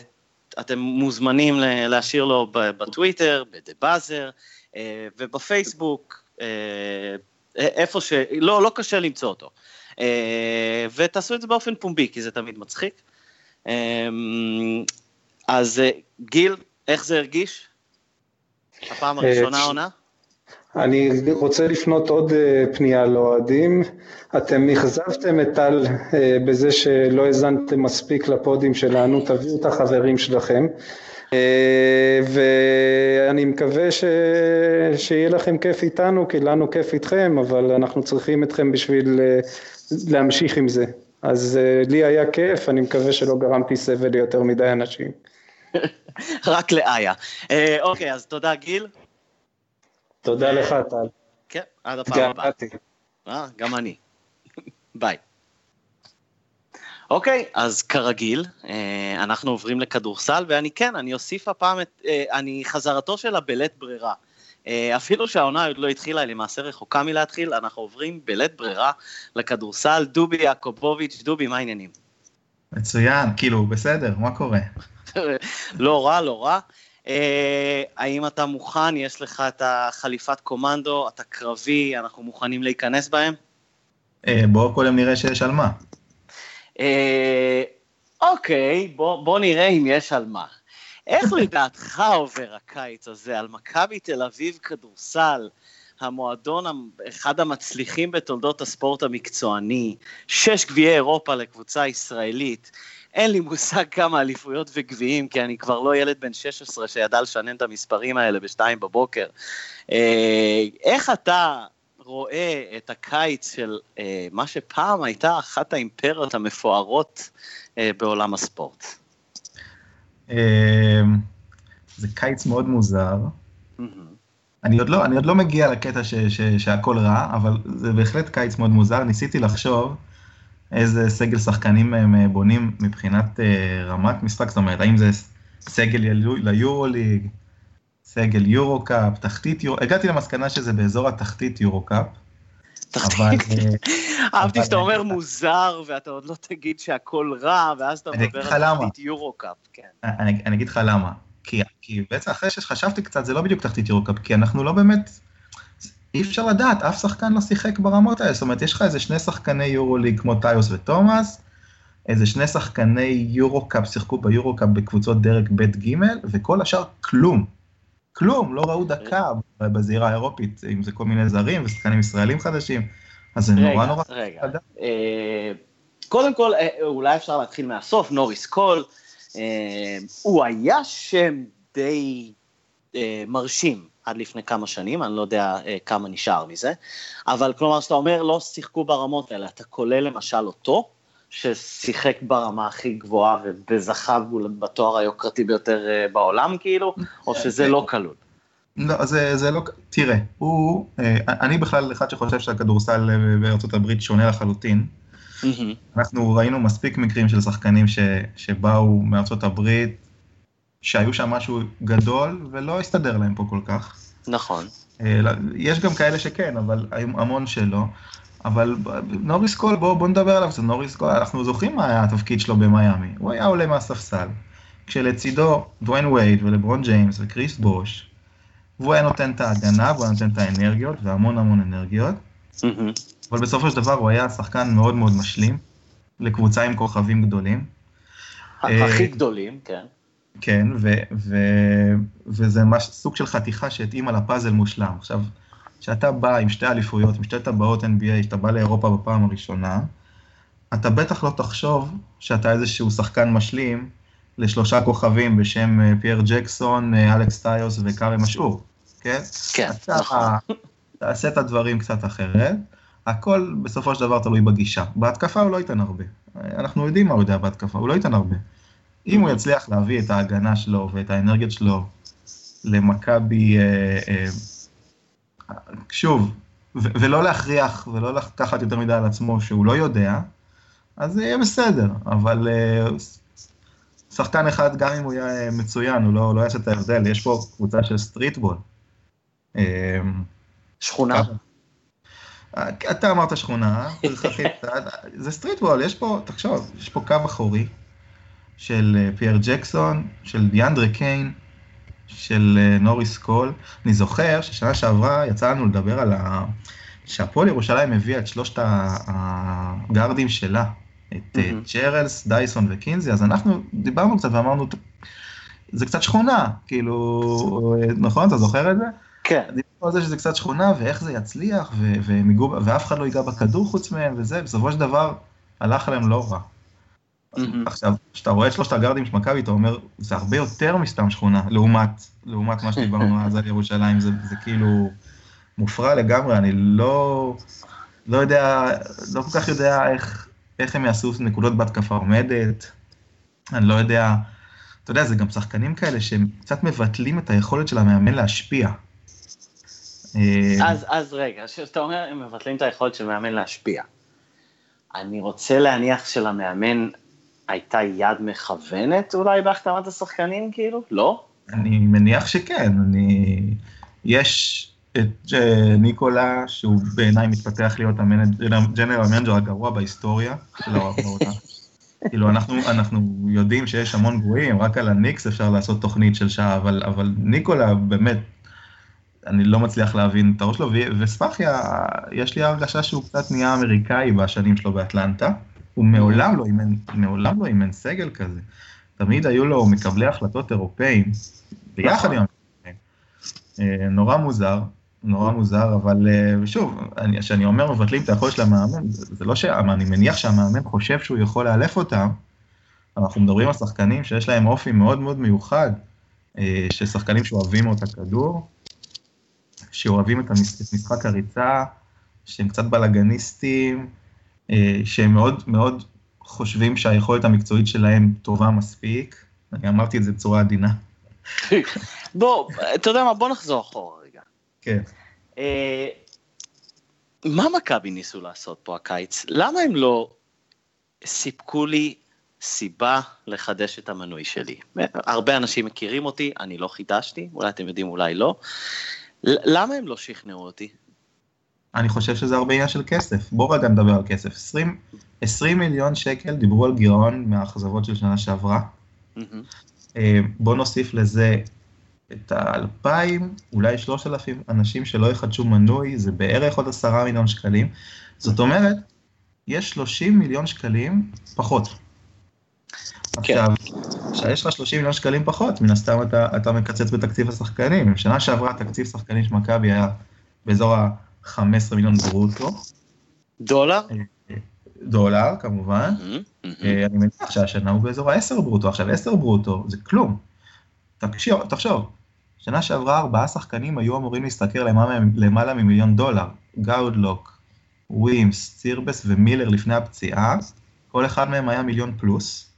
אתם מוזמנים להשאיר לו בטוויטר, בדה באזר ובפייסבוק, איפה ש... לא, לא קשה למצוא אותו. ותעשו את זה באופן פומבי, כי זה תמיד מצחיק. אז גיל, איך זה הרגיש? הפעם הראשונה עונה? אני רוצה לפנות עוד אה, פנייה לאוהדים. אתם אכזבתם את טל אה, בזה שלא האזנתם מספיק לפודים שלנו, תביאו את החברים שלכם. אה, ואני מקווה ש... שיהיה לכם כיף איתנו, כי לנו כיף איתכם, אבל אנחנו צריכים אתכם בשביל להמשיך עם זה. אז לי היה כיף, אני מקווה שלא גרמתי סבל ליותר מדי אנשים. רק לאיה. אוקיי, אז תודה גיל. תודה לך, טל. כן, עד הפעם הבאה. אה, גם אני. ביי. אוקיי, אז כרגיל, אה, אנחנו עוברים לכדורסל, ואני כן, אני אוסיף הפעם את, אה, אני חזרתו של הבלית ברירה. אה, אפילו שהעונה עוד לא התחילה, היא למעשה רחוקה מלהתחיל, אנחנו עוברים בלית ברירה לכדורסל. דובי יעקובוביץ', דובי, מה העניינים? מצוין, כאילו, בסדר, מה קורה? לא רע, לא רע. אה, האם אתה מוכן? יש לך את החליפת קומנדו, אתה קרבי, אנחנו מוכנים להיכנס בהם? אה, בואו קודם נראה שיש על מה. אוקיי, בוא, בוא נראה אם יש על מה. איך לדעתך עובר הקיץ הזה על מכבי תל אביב כדורסל, המועדון אחד המצליחים בתולדות הספורט המקצועני, שש גביעי אירופה לקבוצה ישראלית, אין לי מושג כמה אליפויות וגביעים, כי אני כבר לא ילד בן 16 שידע לשנן את המספרים האלה בשתיים בבוקר. אה, איך אתה רואה את הקיץ של אה, מה שפעם הייתה אחת האימפריות המפוארות אה, בעולם הספורט? זה קיץ מאוד מוזר. אני עוד לא, אני עוד לא מגיע לקטע ש, ש, שהכל רע, אבל זה בהחלט קיץ מאוד מוזר. ניסיתי לחשוב איזה סגל שחקנים הם אה, בונים מבחינת uh, רמת משחק, זאת אומרת, האם זה סגל ליורו-ליג, סגל יורו-קאפ, תחתית יורו, הגעתי למסקנה שזה באזור התחתית יורו-קאפ. אבל... אה, אהבתי שאתה אומר מוזר, ואתה עוד לא תגיד שהכל רע, ואז אתה מדבר על תחתית יורו-קאפ, כן. אני אגיד לך למה. כי, בעצם אחרי שחשבתי קצת, זה לא בדיוק תחתית יורו-קאפ, כי אנחנו לא באמת, אי אפשר לדעת, אף שחקן לא שיחק ברמות האלה, זאת אומרת, יש לך איזה שני שחקני יורו-ליג כמו טיוס ותומאס, איזה שני שחקני יורו-קאפ שיחקו ביורו-קאפ בקבוצות דרג ב'-ג', וכל השאר כלום. כלום, לא ראו דקה בזירה האירופית, אם זה כל מיני זרים ושחקנים ישראלים חדשים, אז זה נורא נורא... רגע, רגע. אה, קודם כל, אה, אולי אפשר להתחיל מהסוף, נוריס קול, אה, הוא היה שם די אה, מרשים עד לפני כמה שנים, אני לא יודע אה, כמה נשאר מזה, אבל כלומר, כשאתה אומר לא שיחקו ברמות האלה, אתה כולל למשל אותו, ששיחק ברמה הכי גבוהה וזכה בתואר היוקרתי ביותר בעולם, כאילו, או שזה לא כלול? לא, זה, זה לא, תראה, הוא, אני בכלל אחד שחושב שהכדורסל בארצות הברית שונה לחלוטין. Mm-hmm. אנחנו ראינו מספיק מקרים של שחקנים ש, שבאו מארצות הברית, שהיו שם משהו גדול ולא הסתדר להם פה כל כך. נכון. אה, יש גם כאלה שכן, אבל המון שלא. אבל נוריס קול, בואו בוא נדבר עליו, זה נוריס קול, אנחנו זוכרים מה היה התפקיד שלו במיאמי. הוא היה עולה מהספסל, כשלצידו דוויין וייד ולברון ג'יימס וקריס בוש, והוא היה נותן את ההגנה, והוא היה נותן את האנרגיות, והמון המון אנרגיות. Mm-hmm. אבל בסופו של דבר הוא היה שחקן מאוד מאוד משלים, לקבוצה עם כוכבים גדולים. הכי אה, גדולים, כן. כן, ו- ו- וזה מש, סוג של חתיכה שהתאימה לפאזל מושלם. עכשיו, כשאתה בא עם שתי אליפויות, עם שתי טבעות NBA, כשאתה בא לאירופה בפעם הראשונה, אתה בטח לא תחשוב שאתה איזשהו שחקן משלים לשלושה כוכבים בשם אה, פייר ג'קסון, אה, אלכס טיוס וקארי משעור, כן? כן, נכון. תעשה את הדברים קצת אחרת. הכל בסופו של דבר תלוי בגישה. בהתקפה הוא לא ייתן הרבה. אנחנו יודעים מה הוא יודע בהתקפה, הוא לא ייתן הרבה. אם הוא יצליח להביא את ההגנה שלו ואת האנרגיות שלו למכבי, אה, אה, שוב, ולא להכריח ולא לקחת יותר מדי על עצמו שהוא לא יודע, אז זה יהיה בסדר, אבל אה, שחקן אחד, גם אם הוא יהיה מצוין, הוא לא, לא יעשה את ההבדל, יש פה קבוצה של streetball. אה, שכונה. אתה אמרת שכונה, זה streetball, יש פה, תחשוב, יש פה קו אחורי של אה, פייר ג'קסון, של דיאנדרה קיין, של אה, נוריס קול. אני זוכר ששנה שעברה יצא לנו לדבר על ה... שהפועל ירושלים הביאה את שלושת הגארדים שלה, את אה, צ'רלס, דייסון וקינזי, אז אנחנו דיברנו קצת ואמרנו, זה קצת שכונה, כאילו, נכון? אתה זוכר את זה? כן. דיברו על זה שזה קצת שכונה, ואיך זה יצליח, ו- ומיגו, ואף אחד לא ייגע בכדור חוץ מהם, וזה, בסופו של דבר, הלך להם לא רע. Mm-hmm. עכשיו, כשאתה רואה את שלושת הגארדים של מכבי, אתה אומר, זה הרבה יותר מסתם שכונה, לעומת, לעומת מה שדיברנו אז על ירושלים, זה, זה כאילו מופרע לגמרי, אני לא, לא יודע, לא כל כך יודע איך, איך הם יעשו נקודות בהתקפה עומדת, אני לא יודע, אתה יודע, זה גם שחקנים כאלה שהם קצת מבטלים את היכולת של המאמן להשפיע. אז, אז רגע, כשאתה אומר, הם מבטלים את היכולת של מאמן להשפיע. אני רוצה להניח שלמאמן הייתה יד מכוונת אולי בהחתמת השחקנים, כאילו? לא? אני מניח שכן, אני... יש את ניקולה, שהוא בעיניי מתפתח להיות ה general manager הגרוע בהיסטוריה של העונה. כאילו, אנחנו, אנחנו יודעים שיש המון גרועים, רק על הניקס אפשר לעשות תוכנית של שעה, אבל, אבל ניקולה באמת, אני לא מצליח להבין את הראש שלו, וספאחיה, יש לי הרגשה שהוא קצת נהיה אמריקאי בשנים שלו באטלנטה. הוא מעולם לא אימן, מעולם לא אימן סגל כזה. תמיד היו לו מקבלי החלטות אירופאים, ביחד עם האמריקאים. אה, נורא מוזר, נורא מוזר, אבל אה, שוב, כשאני אומר מבטלים את היכולת של המאמן, זה לא ש... אני מניח שהמאמן חושב שהוא יכול לאלף אותם, אנחנו מדברים על שחקנים שיש להם אופי מאוד מאוד מיוחד, אה, ששחקנים שאוהבים את הכדור, שאוהבים את משחק הריצה, שהם קצת בלאגניסטים, אה, שהם מאוד מאוד חושבים שהיכולת המקצועית שלהם טובה מספיק. אני אמרתי את זה בצורה עדינה. בוא, אתה יודע מה, בוא נחזור אחורה. כן. אה, מה מכבי ניסו לעשות פה הקיץ? למה הם לא סיפקו לי סיבה לחדש את המנוי שלי? הרבה אנשים מכירים אותי, אני לא חידשתי, אולי אתם יודעים, אולי לא. למה הם לא שכנעו אותי? אני חושב שזה הרבה עניין של כסף. בואו רגע נדבר על כסף. 20, 20 מיליון שקל דיברו על גירעון מהאכזבות של שנה שעברה. Mm-hmm. בואו נוסיף לזה את האלפיים, אולי שלושת אלפים אנשים שלא יחדשו מנוי, זה בערך עוד עשרה מיליון שקלים. זאת אומרת, יש 30 מיליון שקלים פחות. כן. עכשיו, כשיש לך 30 מיליון שקלים פחות, מן הסתם אתה, אתה מקצץ בתקציב השחקנים. בשנה שעברה תקציב שחקנים של מכבי היה באזור ה-15 מיליון ברוטו. דולר? אה, דולר, כמובן. Mm-hmm, mm-hmm. אני מניח שהשנה הוא באזור ה-10 ברוטו. עכשיו, 10 ברוטו זה כלום. תקשיב, תחשוב, שנה שעברה ארבעה שחקנים היו אמורים להשתכר למעלה, למעלה ממיליון דולר. גאודלוק, ווימס, צירבס ומילר לפני הפציעה, כל אחד מהם היה מיליון פלוס.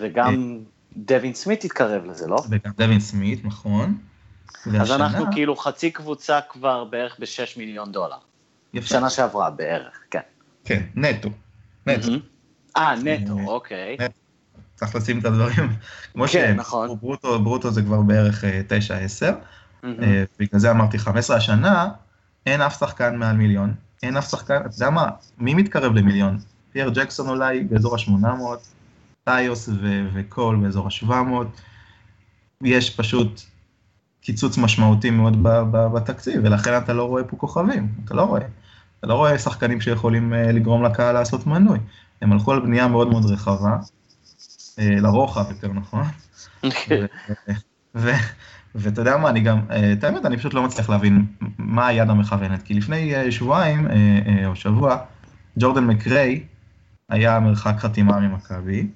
וגם דווין סמית התקרב לזה, לא? וגם דווין סמית, נכון. אז והשנה... אנחנו כאילו חצי קבוצה כבר בערך ב-6 מיליון דולר. יפה. שנה שעברה בערך, כן. כן, נטו. נטו. אה, נטו, אוקיי. נטו. צריך לשים את הדברים, כמו כן, נכון. ברוטו, ברוטו זה כבר בערך 9-10, mm-hmm. אה, בגלל זה אמרתי 15 השנה, אין אף שחקן מעל מיליון, אין אף שחקן, אתה יודע מה, מי מתקרב למיליון? פייר ג'קסון אולי באזור ה-800, טיוס וקול באזור ה-700, יש פשוט קיצוץ משמעותי מאוד בתקציב, ולכן אתה לא רואה פה כוכבים, אתה לא רואה. אתה לא רואה שחקנים שיכולים uh, לגרום לקהל לעשות מנוי. הם הלכו על בנייה מאוד מאוד רחבה, לרוחב יותר נכון. אוקיי. ואתה יודע מה, אני גם, uh, את האמת, אני פשוט לא מצליח להבין מה היד המכוונת, כי לפני uh, שבועיים, או שבוע, ג'ורדן מקריי היה מרחק חתימה ממכבי,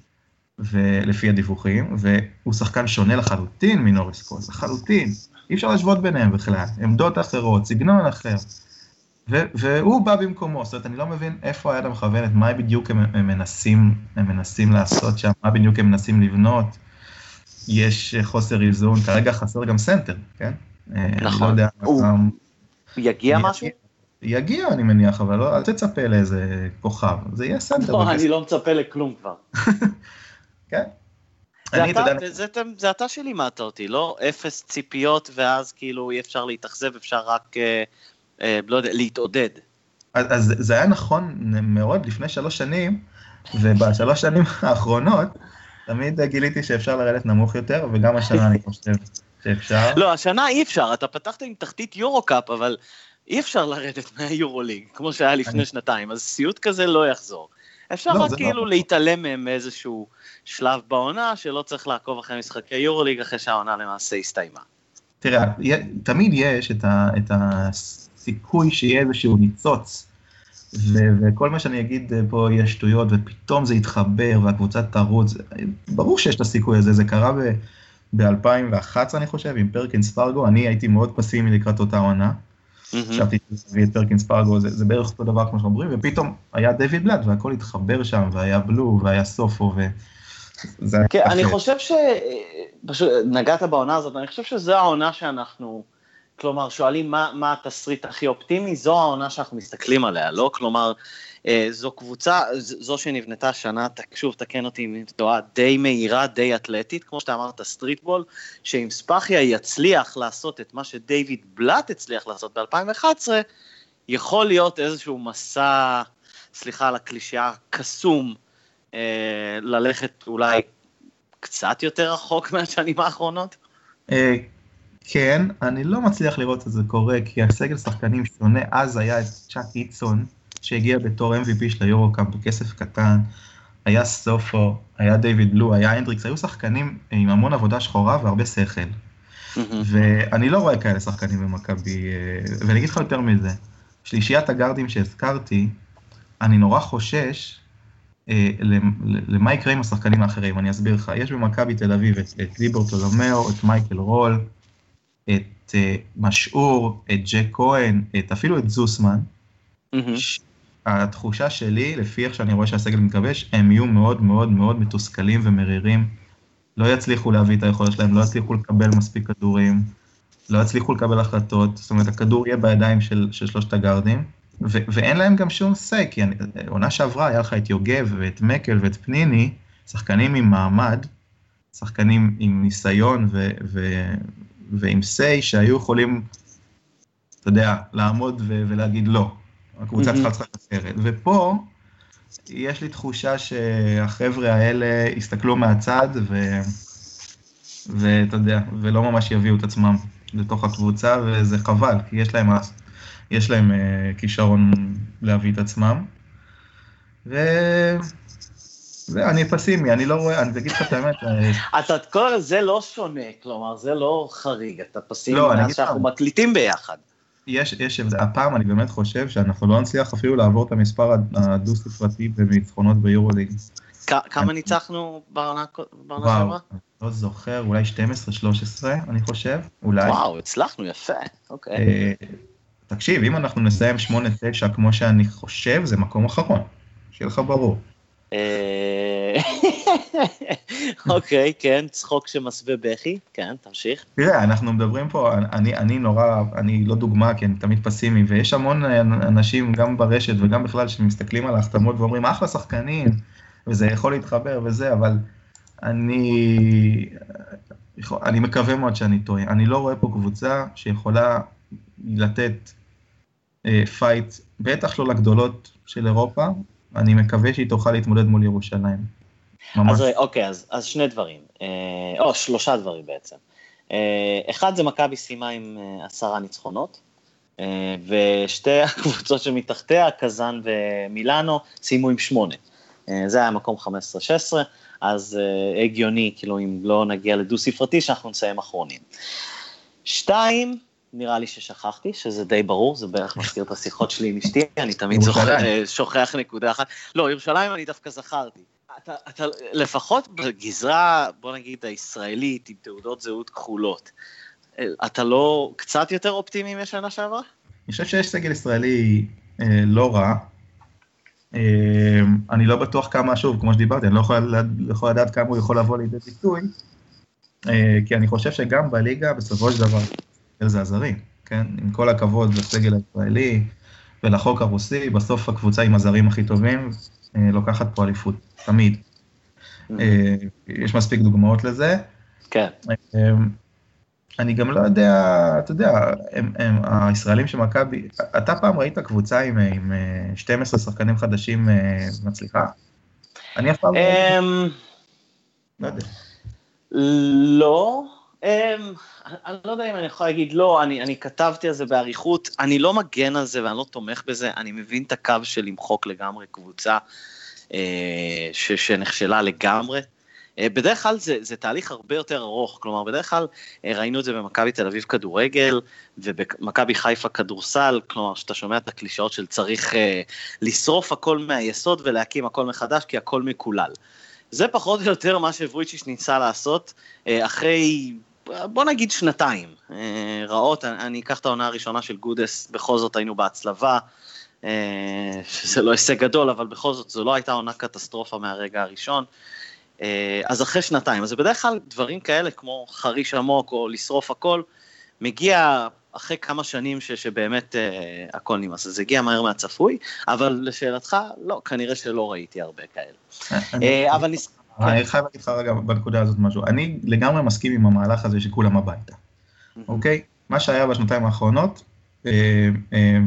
ולפי הדיווחים, והוא שחקן שונה לחלוטין מנוריס קול, לחלוטין. אי אפשר להשוות ביניהם בכלל, עמדות אחרות, סגנון אחר. והוא בא במקומו, זאת אומרת, אני לא מבין איפה היד המכוונת, מה בדיוק הם, הם, מנסים, הם מנסים לעשות שם, מה בדיוק הם מנסים לבנות. יש חוסר איזון, כרגע חסר גם סנטר, כן? נכון. אני לא נכון. יודע, הוא... יגיע משהו? יגיע, אני מניח, אבל לא, אל תצפה לאיזה כוכב, זה יהיה סנטר. לא, אני לא מצפה לכלום כבר. כן. זה, אני, אתה, יודע... זה, זה, זה אתה שלימדת אותי, לא אפס ציפיות ואז כאילו אי אפשר להתאכזב, אפשר רק, אה, אה, לא יודע, להתעודד. אז, אז זה היה נכון מאוד לפני שלוש שנים, ובשלוש שנים האחרונות, תמיד גיליתי שאפשר לרדת נמוך יותר, וגם השנה אני חושב שאפשר. לא, השנה אי אפשר, אתה פתחת עם תחתית יורו-קאפ, אבל אי אפשר לרדת מהיורו-ליג, כמו שהיה לפני אני... שנתיים, אז סיוט כזה לא יחזור. אפשר לא, רק לא כאילו לא... להתעלם מהם מאיזשהו שלב בעונה, שלא צריך לעקוב אחרי משחקי יורוליג אחרי שהעונה למעשה הסתיימה. תראה, תמיד יש את, ה, את הסיכוי שיהיה איזשהו ניצוץ, ו- וכל מה שאני אגיד פה יהיה שטויות, ופתאום זה יתחבר והקבוצה תרוץ, ברור שיש את הסיכוי הזה, זה קרה ב-2011 אני חושב, עם פרקינס פרגו, אני הייתי מאוד פסימי לקראת אותה עונה. חשבתי להביא את פרקינס פרגו, זה, זה בערך אותו דבר כמו שאומרים, ופתאום היה דויד בלאט והכל התחבר שם, והיה בלו, והיה סופו, היה... כן, אני חושב ש... פשוט נגעת בעונה הזאת, אני חושב שזו העונה שאנחנו, כלומר, שואלים מה, מה התסריט הכי אופטימי, זו העונה שאנחנו מסתכלים עליה, לא? כלומר, אה, זו קבוצה, זו שנבנתה שנה, שוב, תקן אותי אם אני טועה, די מהירה, די אתלטית, כמו שאתה אמרת, streetball, שאם ספאחיה יצליח לעשות את מה שדייוויד בלאט הצליח לעשות ב-2011, יכול להיות איזשהו מסע, סליחה על הקלישאה, קסום, אה, ללכת אולי קצת יותר רחוק מהשנים האחרונות? כן, אני לא מצליח לראות את זה קורה, כי הסגל שחקנים שונה, אז היה את צ'אק איידסון, שהגיע בתור MVP של היורו-קאפ בכסף קטן, היה סופו, היה דיוויד לו, היה הנדריקס, היו שחקנים עם המון עבודה שחורה והרבה שכל. ואני לא רואה כאלה שחקנים במכבי, אה, ואני אגיד לך יותר מזה, שלישיית הגארדים שהזכרתי, אני נורא חושש אה, למה יקרה עם השחקנים האחרים, אני אסביר לך. יש במכבי תל אביב את, את דיברתולומאו, את מייקל רול, את אה, משעור, את ג'ייק כהן, את, אפילו את זוסמן. ש... התחושה שלי, לפי איך שאני רואה שהסגל מתגבש, הם יהיו מאוד מאוד מאוד מתוסכלים ומרירים. לא יצליחו להביא את היכולת שלהם, לא יצליחו לקבל מספיק כדורים, לא יצליחו לקבל החלטות, זאת אומרת, הכדור יהיה בידיים של, של שלושת הגארדים. ו- ואין להם גם שום say, כי עונה שעברה היה לך את יוגב ואת מקל ואת פניני, שחקנים עם מעמד, שחקנים עם ניסיון ו- ו- ועם say שהיו יכולים, אתה יודע, לעמוד ו- ולהגיד לא. הקבוצה צריכה לשחק אחרת. ופה, יש לי תחושה שהחבר'ה האלה יסתכלו מהצד, ו... ואתה יודע, ולא ממש יביאו את עצמם לתוך הקבוצה, וזה חבל, כי יש להם יש להם uh, כישרון להביא את עצמם. ואני פסימי, אני לא רואה, אני אגיד לך את האמת. אה, אתה, כל זה לא שונה, כלומר, זה לא חריג, אתה פסימי לא, מאז שאנחנו מקליטים ביחד. יש, יש, הפעם אני באמת חושב שאנחנו לא נצליח אפילו לעבור את המספר הדו-ספרתי בניצחונות ביורוליג. כמה ניצחנו בעונה שעברה? לא זוכר, אולי 12-13 אני חושב, אולי. וואו, הצלחנו יפה, אוקיי. אה, תקשיב, אם אנחנו נסיים 8-9 כמו שאני חושב, זה מקום אחרון, שיהיה לך ברור. אה, אוקיי, כן, צחוק שמסווה בכי, כן, תמשיך. תראה, אנחנו מדברים פה, אני, אני נורא, אני לא דוגמה, כי אני תמיד פסימי, ויש המון אנשים, גם ברשת וגם בכלל, שמסתכלים על ההחתמות ואומרים, אחלה שחקנים, וזה יכול להתחבר וזה, אבל אני, אני מקווה מאוד שאני טועה. אני לא רואה פה קבוצה שיכולה לתת אה, fight, בטח לא לגדולות של אירופה, אני מקווה שהיא תוכל להתמודד מול ירושלים. ממש. אז אוקיי, אז, אז שני דברים, אה, או שלושה דברים בעצם. אה, אחד זה מכבי סיימה עם אה, עשרה ניצחונות, אה, ושתי הקבוצות שמתחתיה, קזאן ומילאנו, סיימו עם שמונה. אה, זה היה מקום 15-16, אז אה, הגיוני, כאילו, אם לא נגיע לדו ספרתי, שאנחנו נסיים אחרונים. שתיים, נראה לי ששכחתי, שזה די ברור, זה בערך מזכיר את השיחות שלי עם אשתי, אני תמיד אה, שוכח נקודה אחת. לא, ירושלים אני דווקא זכרתי. אתה, אתה לפחות בגזרה, בוא נגיד, הישראלית, עם תעודות זהות כחולות, אה, אתה לא קצת יותר אופטימי משנה שעברה? אני חושב שיש סגל ישראלי אה, לא רע. אה, אני לא בטוח כמה, שוב, כמו שדיברתי, אני לא יכול, לא יכול לדעת כמה הוא יכול לבוא לידי ביטוי, אה, כי אני חושב שגם בליגה, בסופו של דבר, זה הזרים, כן? עם כל הכבוד לסגל הישראלי ולחוק הרוסי, בסוף הקבוצה עם הזרים הכי טובים אה, לוקחת פה אליפות, תמיד. אה, יש מספיק דוגמאות לזה. כן. אה, אני גם לא יודע, אתה יודע, הם, הם, הישראלים של מכבי, אתה פעם ראית קבוצה עם, עם 12 שחקנים חדשים מצליחה? אני אף פעם לא... אמ, לא יודע. לא, אני לא יודע אם אני יכול להגיד לא, אני, אני כתבתי על זה באריכות, אני לא מגן על זה ואני לא תומך בזה, אני מבין את הקו של למחוק לגמרי קבוצה אה, ש, שנכשלה לגמרי. אה, בדרך כלל זה, זה תהליך הרבה יותר ארוך, כלומר בדרך כלל אה, ראינו את זה במכבי תל אביב כדורגל ובמכבי חיפה כדורסל, כלומר שאתה שומע את הקלישאות של צריך אה, לשרוף הכל מהיסוד ולהקים הכל מחדש כי הכל מקולל. זה פחות או יותר מה שוויצ'יש ניסה לעשות אחרי בוא נגיד שנתיים אה, רעות, אני אקח את העונה הראשונה של גודס, בכל זאת היינו בהצלבה, אה, שזה לא הישג גדול, אבל בכל זאת זו לא הייתה עונה קטסטרופה מהרגע הראשון. אה, אז אחרי שנתיים, אז בדרך כלל דברים כאלה כמו חריש עמוק או לשרוף הכל, מגיע אחרי כמה שנים ש, שבאמת אה, הכל נמאס, אז זה הגיע מהר מהצפוי, אבל לשאלתך, לא, כנראה שלא ראיתי הרבה כאלה. אה, אבל נס... אני חייב להגיד לך רגע בנקודה הזאת משהו. אני לגמרי מסכים עם המהלך הזה שכולם הביתה, אוקיי? מה שהיה בשנתיים האחרונות, אה, אה,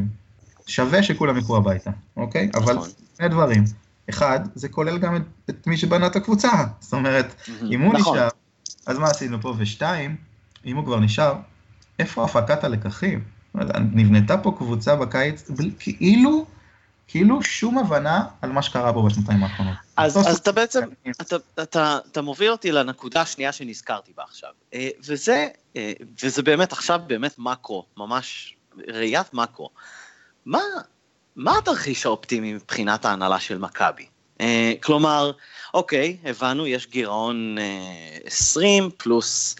שווה שכולם יקרו הביתה, אוקיי? אבל נכון. שני דברים. אחד, זה כולל גם את, את מי שבנה את הקבוצה. זאת אומרת, אם הוא נכון. נשאר, אז מה עשינו פה? ושתיים, אם הוא כבר נשאר, איפה הפקת הלקחים? נבנתה פה קבוצה בקיץ, כאילו, כאילו שום הבנה על מה שקרה פה בשנתיים האחרונות. אז, אז אתה בעצם. אתה, אתה, אתה מוביל אותי לנקודה השנייה שנזכרתי בה עכשיו. אה, וזה, אה, וזה באמת עכשיו באמת מקרו, ממש ראיית מקרו. מה, מה התרחיש האופטימי מבחינת ההנהלה של מכבי? אה, כלומר, אוקיי, הבנו, יש גירעון אה, 20 פלוס,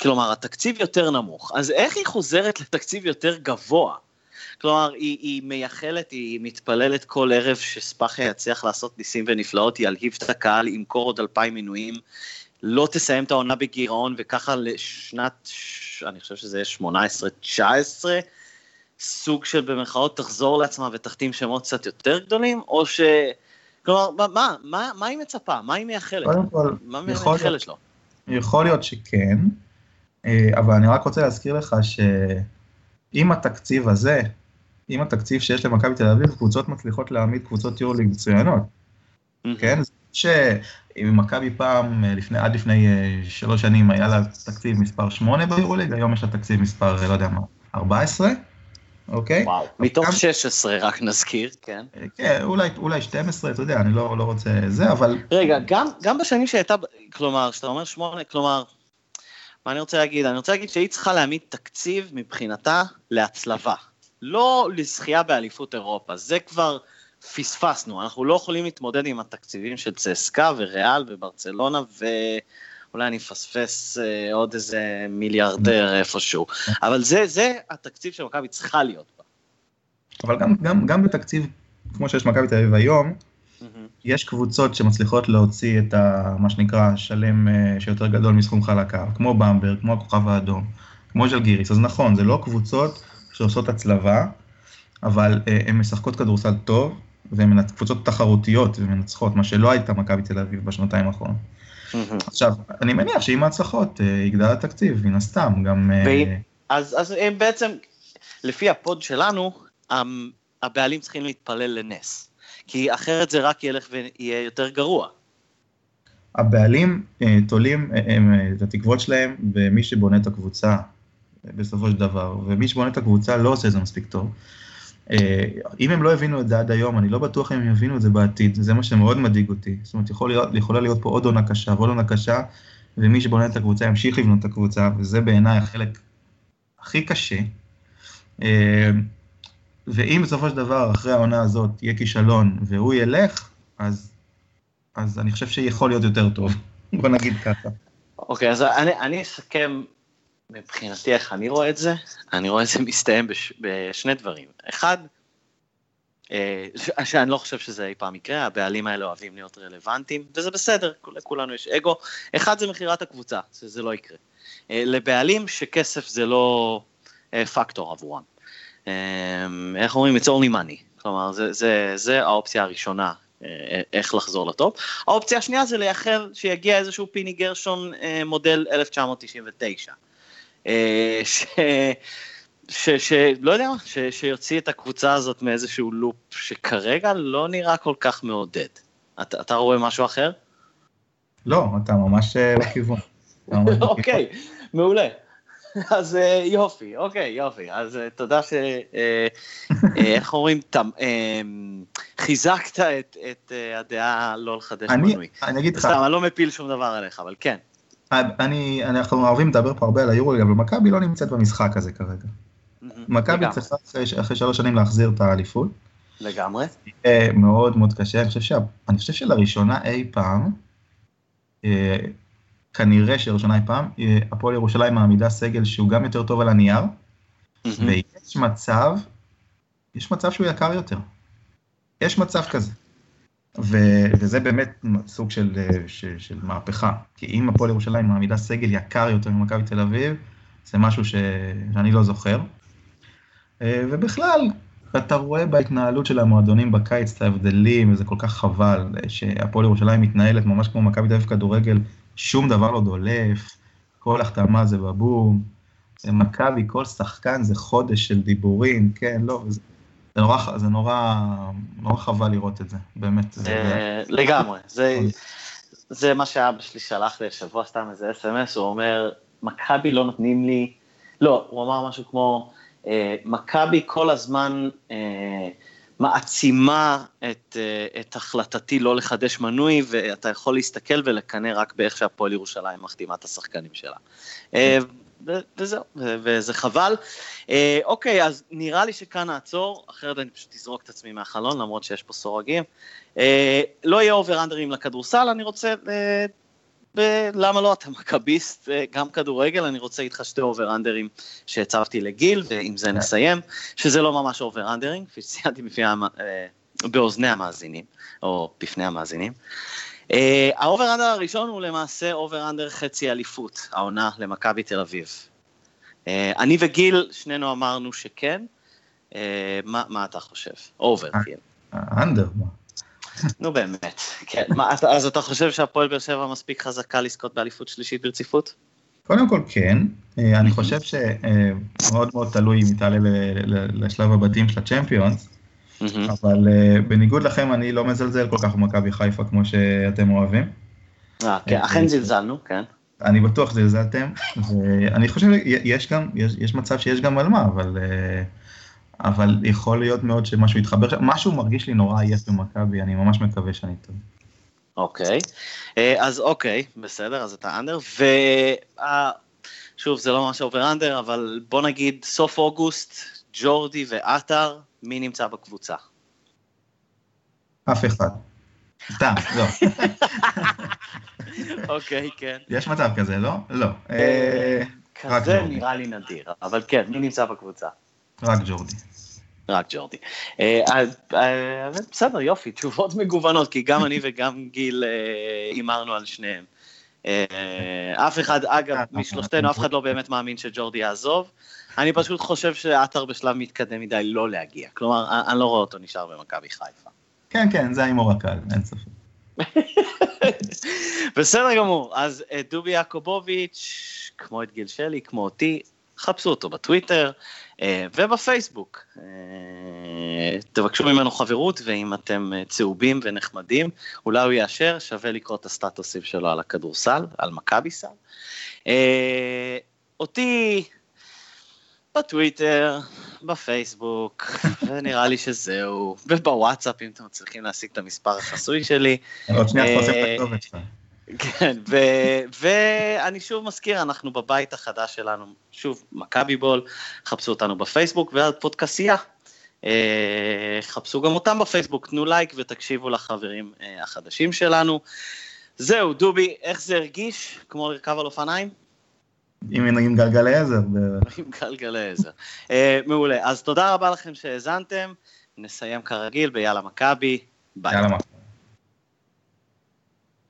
כלומר, התקציב יותר נמוך. אז איך היא חוזרת לתקציב יותר גבוה? כלומר, היא, היא מייחלת, היא מתפללת כל ערב שספאחיה יצליח לעשות ניסים ונפלאות, ילהיב את הקהל, ימכור עוד אלפיים מינויים, לא תסיים את העונה בגירעון, וככה לשנת, אני חושב שזה יהיה 18-19, סוג של במרכאות תחזור לעצמה ותחתים שמות קצת יותר גדולים, או ש... כלומר, מה, מה, מה, מה היא מצפה? מה היא מייחלת? קודם כל, מה היא יכול להיות- מייחלת לו? יכול להיות שכן, אה, אבל אני רק רוצה להזכיר לך שעם התקציב הזה, עם התקציב שיש למכבי תל אביב, קבוצות מצליחות להעמיד קבוצות יורוליג מצוינות, כן? שאם מכבי פעם, אה, לפני, עד לפני אה, שלוש שנים, היה לה תקציב מספר 8 ביורוליג, היום יש לה תקציב מספר, אה, לא יודע מה, 14, אוקיי? וואו, מתוך גם- 16 רק נזכיר, כן. כן, אולי, אולי 12, אתה יודע, אני לא, לא רוצה זה, אבל רגע, גם, גם בשנים שהייתה, כלומר, כשאתה אומר שמונה, כלומר, מה אני רוצה להגיד? אני רוצה להגיד שהיא צריכה להעמיד תקציב מבחינתה להצלבה. לא לזכייה באליפות אירופה, זה כבר פספסנו, אנחנו לא יכולים להתמודד עם התקציבים של צסקה וריאל וברצלונה ואולי אני אפספס אה, עוד איזה מיליארדר איפשהו, אבל זה, זה התקציב שמכבי צריכה להיות בה. אבל גם, גם, גם בתקציב, כמו שיש מכבי תל אביב היום, יש קבוצות שמצליחות להוציא את ה, מה שנקרא שלם אה, שיותר גדול מסכום חלקה, כמו במברג, כמו הכוכב האדום, כמו ז'לגיריס, אז נכון, זה לא קבוצות שעושות הצלבה, אבל אה, הן משחקות כדורסל טוב, והן קבוצות תחרותיות ומנצחות, מה שלא הייתה מכבי תל אביב בשנתיים האחרונות. עכשיו, אני מניח שעם ההצלחות אה, יגדל התקציב, מן הסתם, גם... אה, אז, אז הם בעצם, לפי הפוד שלנו, הבעלים צריכים להתפלל לנס. כי אחרת זה רק ילך ויהיה יותר גרוע. הבעלים תולים הם, את התקוות שלהם במי שבונה את הקבוצה, בסופו של דבר, ומי שבונה את הקבוצה לא עושה את זה מספיק טוב. אה, אם הם לא הבינו את זה עד היום, אני לא בטוח אם הם יבינו את זה בעתיד, זה מה שמאוד מדאיג אותי. זאת אומרת, יכול להיות, יכולה להיות פה עוד עונה קשה ועוד עונה קשה, ומי שבונה את הקבוצה ימשיך לבנות את הקבוצה, וזה בעיניי החלק הכי קשה. אה, ואם בסופו של דבר, אחרי העונה הזאת, יהיה כישלון והוא ילך, אז, אז אני חושב שיכול להיות יותר טוב. בוא נגיד ככה. אוקיי, אז אני, אני אסכם מבחינתי איך אני רואה את זה. אני רואה את זה מסתיים בש, בשני דברים. אחד, אה, שאני לא חושב שזה אי פעם יקרה, הבעלים האלה אוהבים להיות רלוונטיים, וזה בסדר, לכולנו יש אגו. אחד זה מכירת הקבוצה, שזה לא יקרה. אה, לבעלים שכסף זה לא פקטור עבורם. אה, איך אומרים? It's only money. כלומר, זה, זה, זה האופציה הראשונה, איך לחזור לטופ. האופציה השנייה זה לייחל שיגיע איזשהו פיני גרשון מודל 1999. אה, ש... ש... ש... לא יודע מה, ש... שיוציא את הקבוצה הזאת מאיזשהו לופ שכרגע לא נראה כל כך מעודד. אתה, אתה רואה משהו אחר? לא, אתה ממש אה, בכיוון. אוקיי, מעולה. אז אה, יופי, אוקיי, יופי. אז תודה ש... איך אומרים? חיזקת את, הדעה לא לחדש אני, מנוי. אני אגיד לך, סתם, אני לא מפיל שום דבר עליך, אבל כן. אני, אנחנו אוהבים לדבר פה הרבה על היורו, אבל מכבי לא נמצאת במשחק הזה כרגע. מכבי. צריכה אחרי, אחרי שלוש שנים להחזיר את האליפות. לגמרי. יהיה מאוד מאוד קשה, אני חושב, שה, אני חושב שלראשונה אי פעם, אה, כנראה שלראשונה אי פעם, אה, הפועל ירושלים מעמידה סגל שהוא גם יותר טוב על הנייר, ויש מצב, יש מצב שהוא יקר יותר. יש מצב כזה. ו, וזה באמת סוג של, אה, של, של מהפכה. כי אם הפועל ירושלים מעמידה סגל יקר יותר ממכבי תל אביב, זה משהו ש, שאני לא זוכר. אה, ובכלל, אתה רואה בהתנהלות של המועדונים בקיץ את ההבדלים, וזה כל כך חבל, אה, שהפועל ירושלים מתנהלת ממש כמו מכבי תל אביב כדורגל, שום דבר לא דולף, כל החתמה זה בבום. מכבי, כל שחקן זה חודש של דיבורים, כן, לא, זה, זה נורא, זה נורא, נורא חבל לראות את זה, באמת. זה, אה, לגמרי, זה, זה מה שאבא שלי שלח לי השבוע, סתם איזה אס.אם.אס, הוא אומר, מכבי לא נותנים לי, לא, הוא אמר משהו כמו, אה, מכבי כל הזמן אה, מעצימה את, את החלטתי לא לחדש מנוי, ואתה יכול להסתכל ולקנא רק באיך שהפועל ירושלים מחתימה את השחקנים שלה. וזהו, וזה חבל. אה, אוקיי, אז נראה לי שכאן נעצור, אחרת אני פשוט אזרוק את עצמי מהחלון, למרות שיש פה סורגים. אה, לא יהיה אובר-אנדרים לכדורסל, אני רוצה... אה, ב- למה לא, אתה מכביסט, אה, גם כדורגל, אני רוצה איתך שתי אובר-אנדרים שהצבתי לגיל, ועם זה נסיים, שזה לא ממש אובר-אנדרים, כפי שציינתי אה, באוזני המאזינים, או בפני המאזינים. אה, ה over-under הראשון הוא למעשה over-under חצי אליפות, העונה למכבי תל אביב. אה, אני וגיל, שנינו אמרנו שכן. אה, מה, מה אתה חושב? אובר, כן. האנדר, מה? נו באמת, כן. מה, אז אתה חושב שהפועל באר שבע מספיק חזקה לזכות באליפות שלישית ברציפות? קודם כל כן, אה, אני חושב שמאוד מאוד תלוי אם היא תעלה לשלב הבתים של הצ'מפיונס, מהמם. אבל אה, בניגוד לכם אני לא מזלזל כל כך במכבי חיפה כמו שאתם אוהבים. אה, כן, אכן זלזלנו, כן. אני בטוח שזלזלתם, ואני חושב שיש גם, יש, יש מצב שיש גם על מה, אבל, אה, אבל יכול להיות מאוד שמשהו יתחבר. משהו מרגיש לי נורא עייף במכבי, אני ממש מקווה שאני טועה. אוקיי. אה, אז אוקיי, בסדר, אז אתה אנדר, ושוב, זה לא ממש אובר אנדר, אבל בוא נגיד סוף אוגוסט, ג'ורדי ועטר, מי נמצא בקבוצה? אף אחד. סתם, לא. אוקיי, כן. יש מצב כזה, לא? לא. אה, רק כזה. נראה לי נדיר, אבל כן, מי נמצא בקבוצה? רק ג'ורדי. רק ג'ורדי. אה, אה, בסדר, יופי, תשובות מגוונות, כי גם אני וגם גיל אה, הימרנו על שניהם. אה, אף אחד, אגב, משלושתנו, אף אחד לא באמת מאמין שג'ורדי יעזוב. אני פשוט חושב שעטר בשלב מתקדם מדי לא להגיע. כלומר, אני- לא רואה אותו נשאר במכבי חיפה. כן, כן, זה ההימור הקל, אין ספק. בסדר גמור, אז אה, דובי יעקובוביץ', כמו את גיל שלי, כמו אותי, חפשו אותו בטוויטר אה, ובפייסבוק. אה, תבקשו ממנו חברות, ואם אתם צהובים ונחמדים, אולי הוא יאשר, שווה לקרוא את הסטטוסים שלו על הכדורסל, על מכבי סל. אה, אותי בטוויטר, בפייסבוק, ונראה לי שזהו, ובוואטסאפ, אם אתם מצליחים להשיג את המספר החסוי שלי. עוד שנייה אה, תפרסם את הכתובת שלך. כן, ואני שוב מזכיר, אנחנו בבית החדש שלנו, שוב, מכבי בול, חפשו אותנו בפייסבוק והפודקסייה. אה, חפשו גם אותם בפייסבוק, תנו לייק ותקשיבו לחברים אה, החדשים שלנו. זהו, דובי, איך זה הרגיש? כמו לרכב על אופניים? עם עם גלגלי עזר. עם גלגלי עזר. מעולה, אז תודה רבה לכם שהאזנתם, נסיים כרגיל ביאללה מכבי, ביי. יאללה, מה.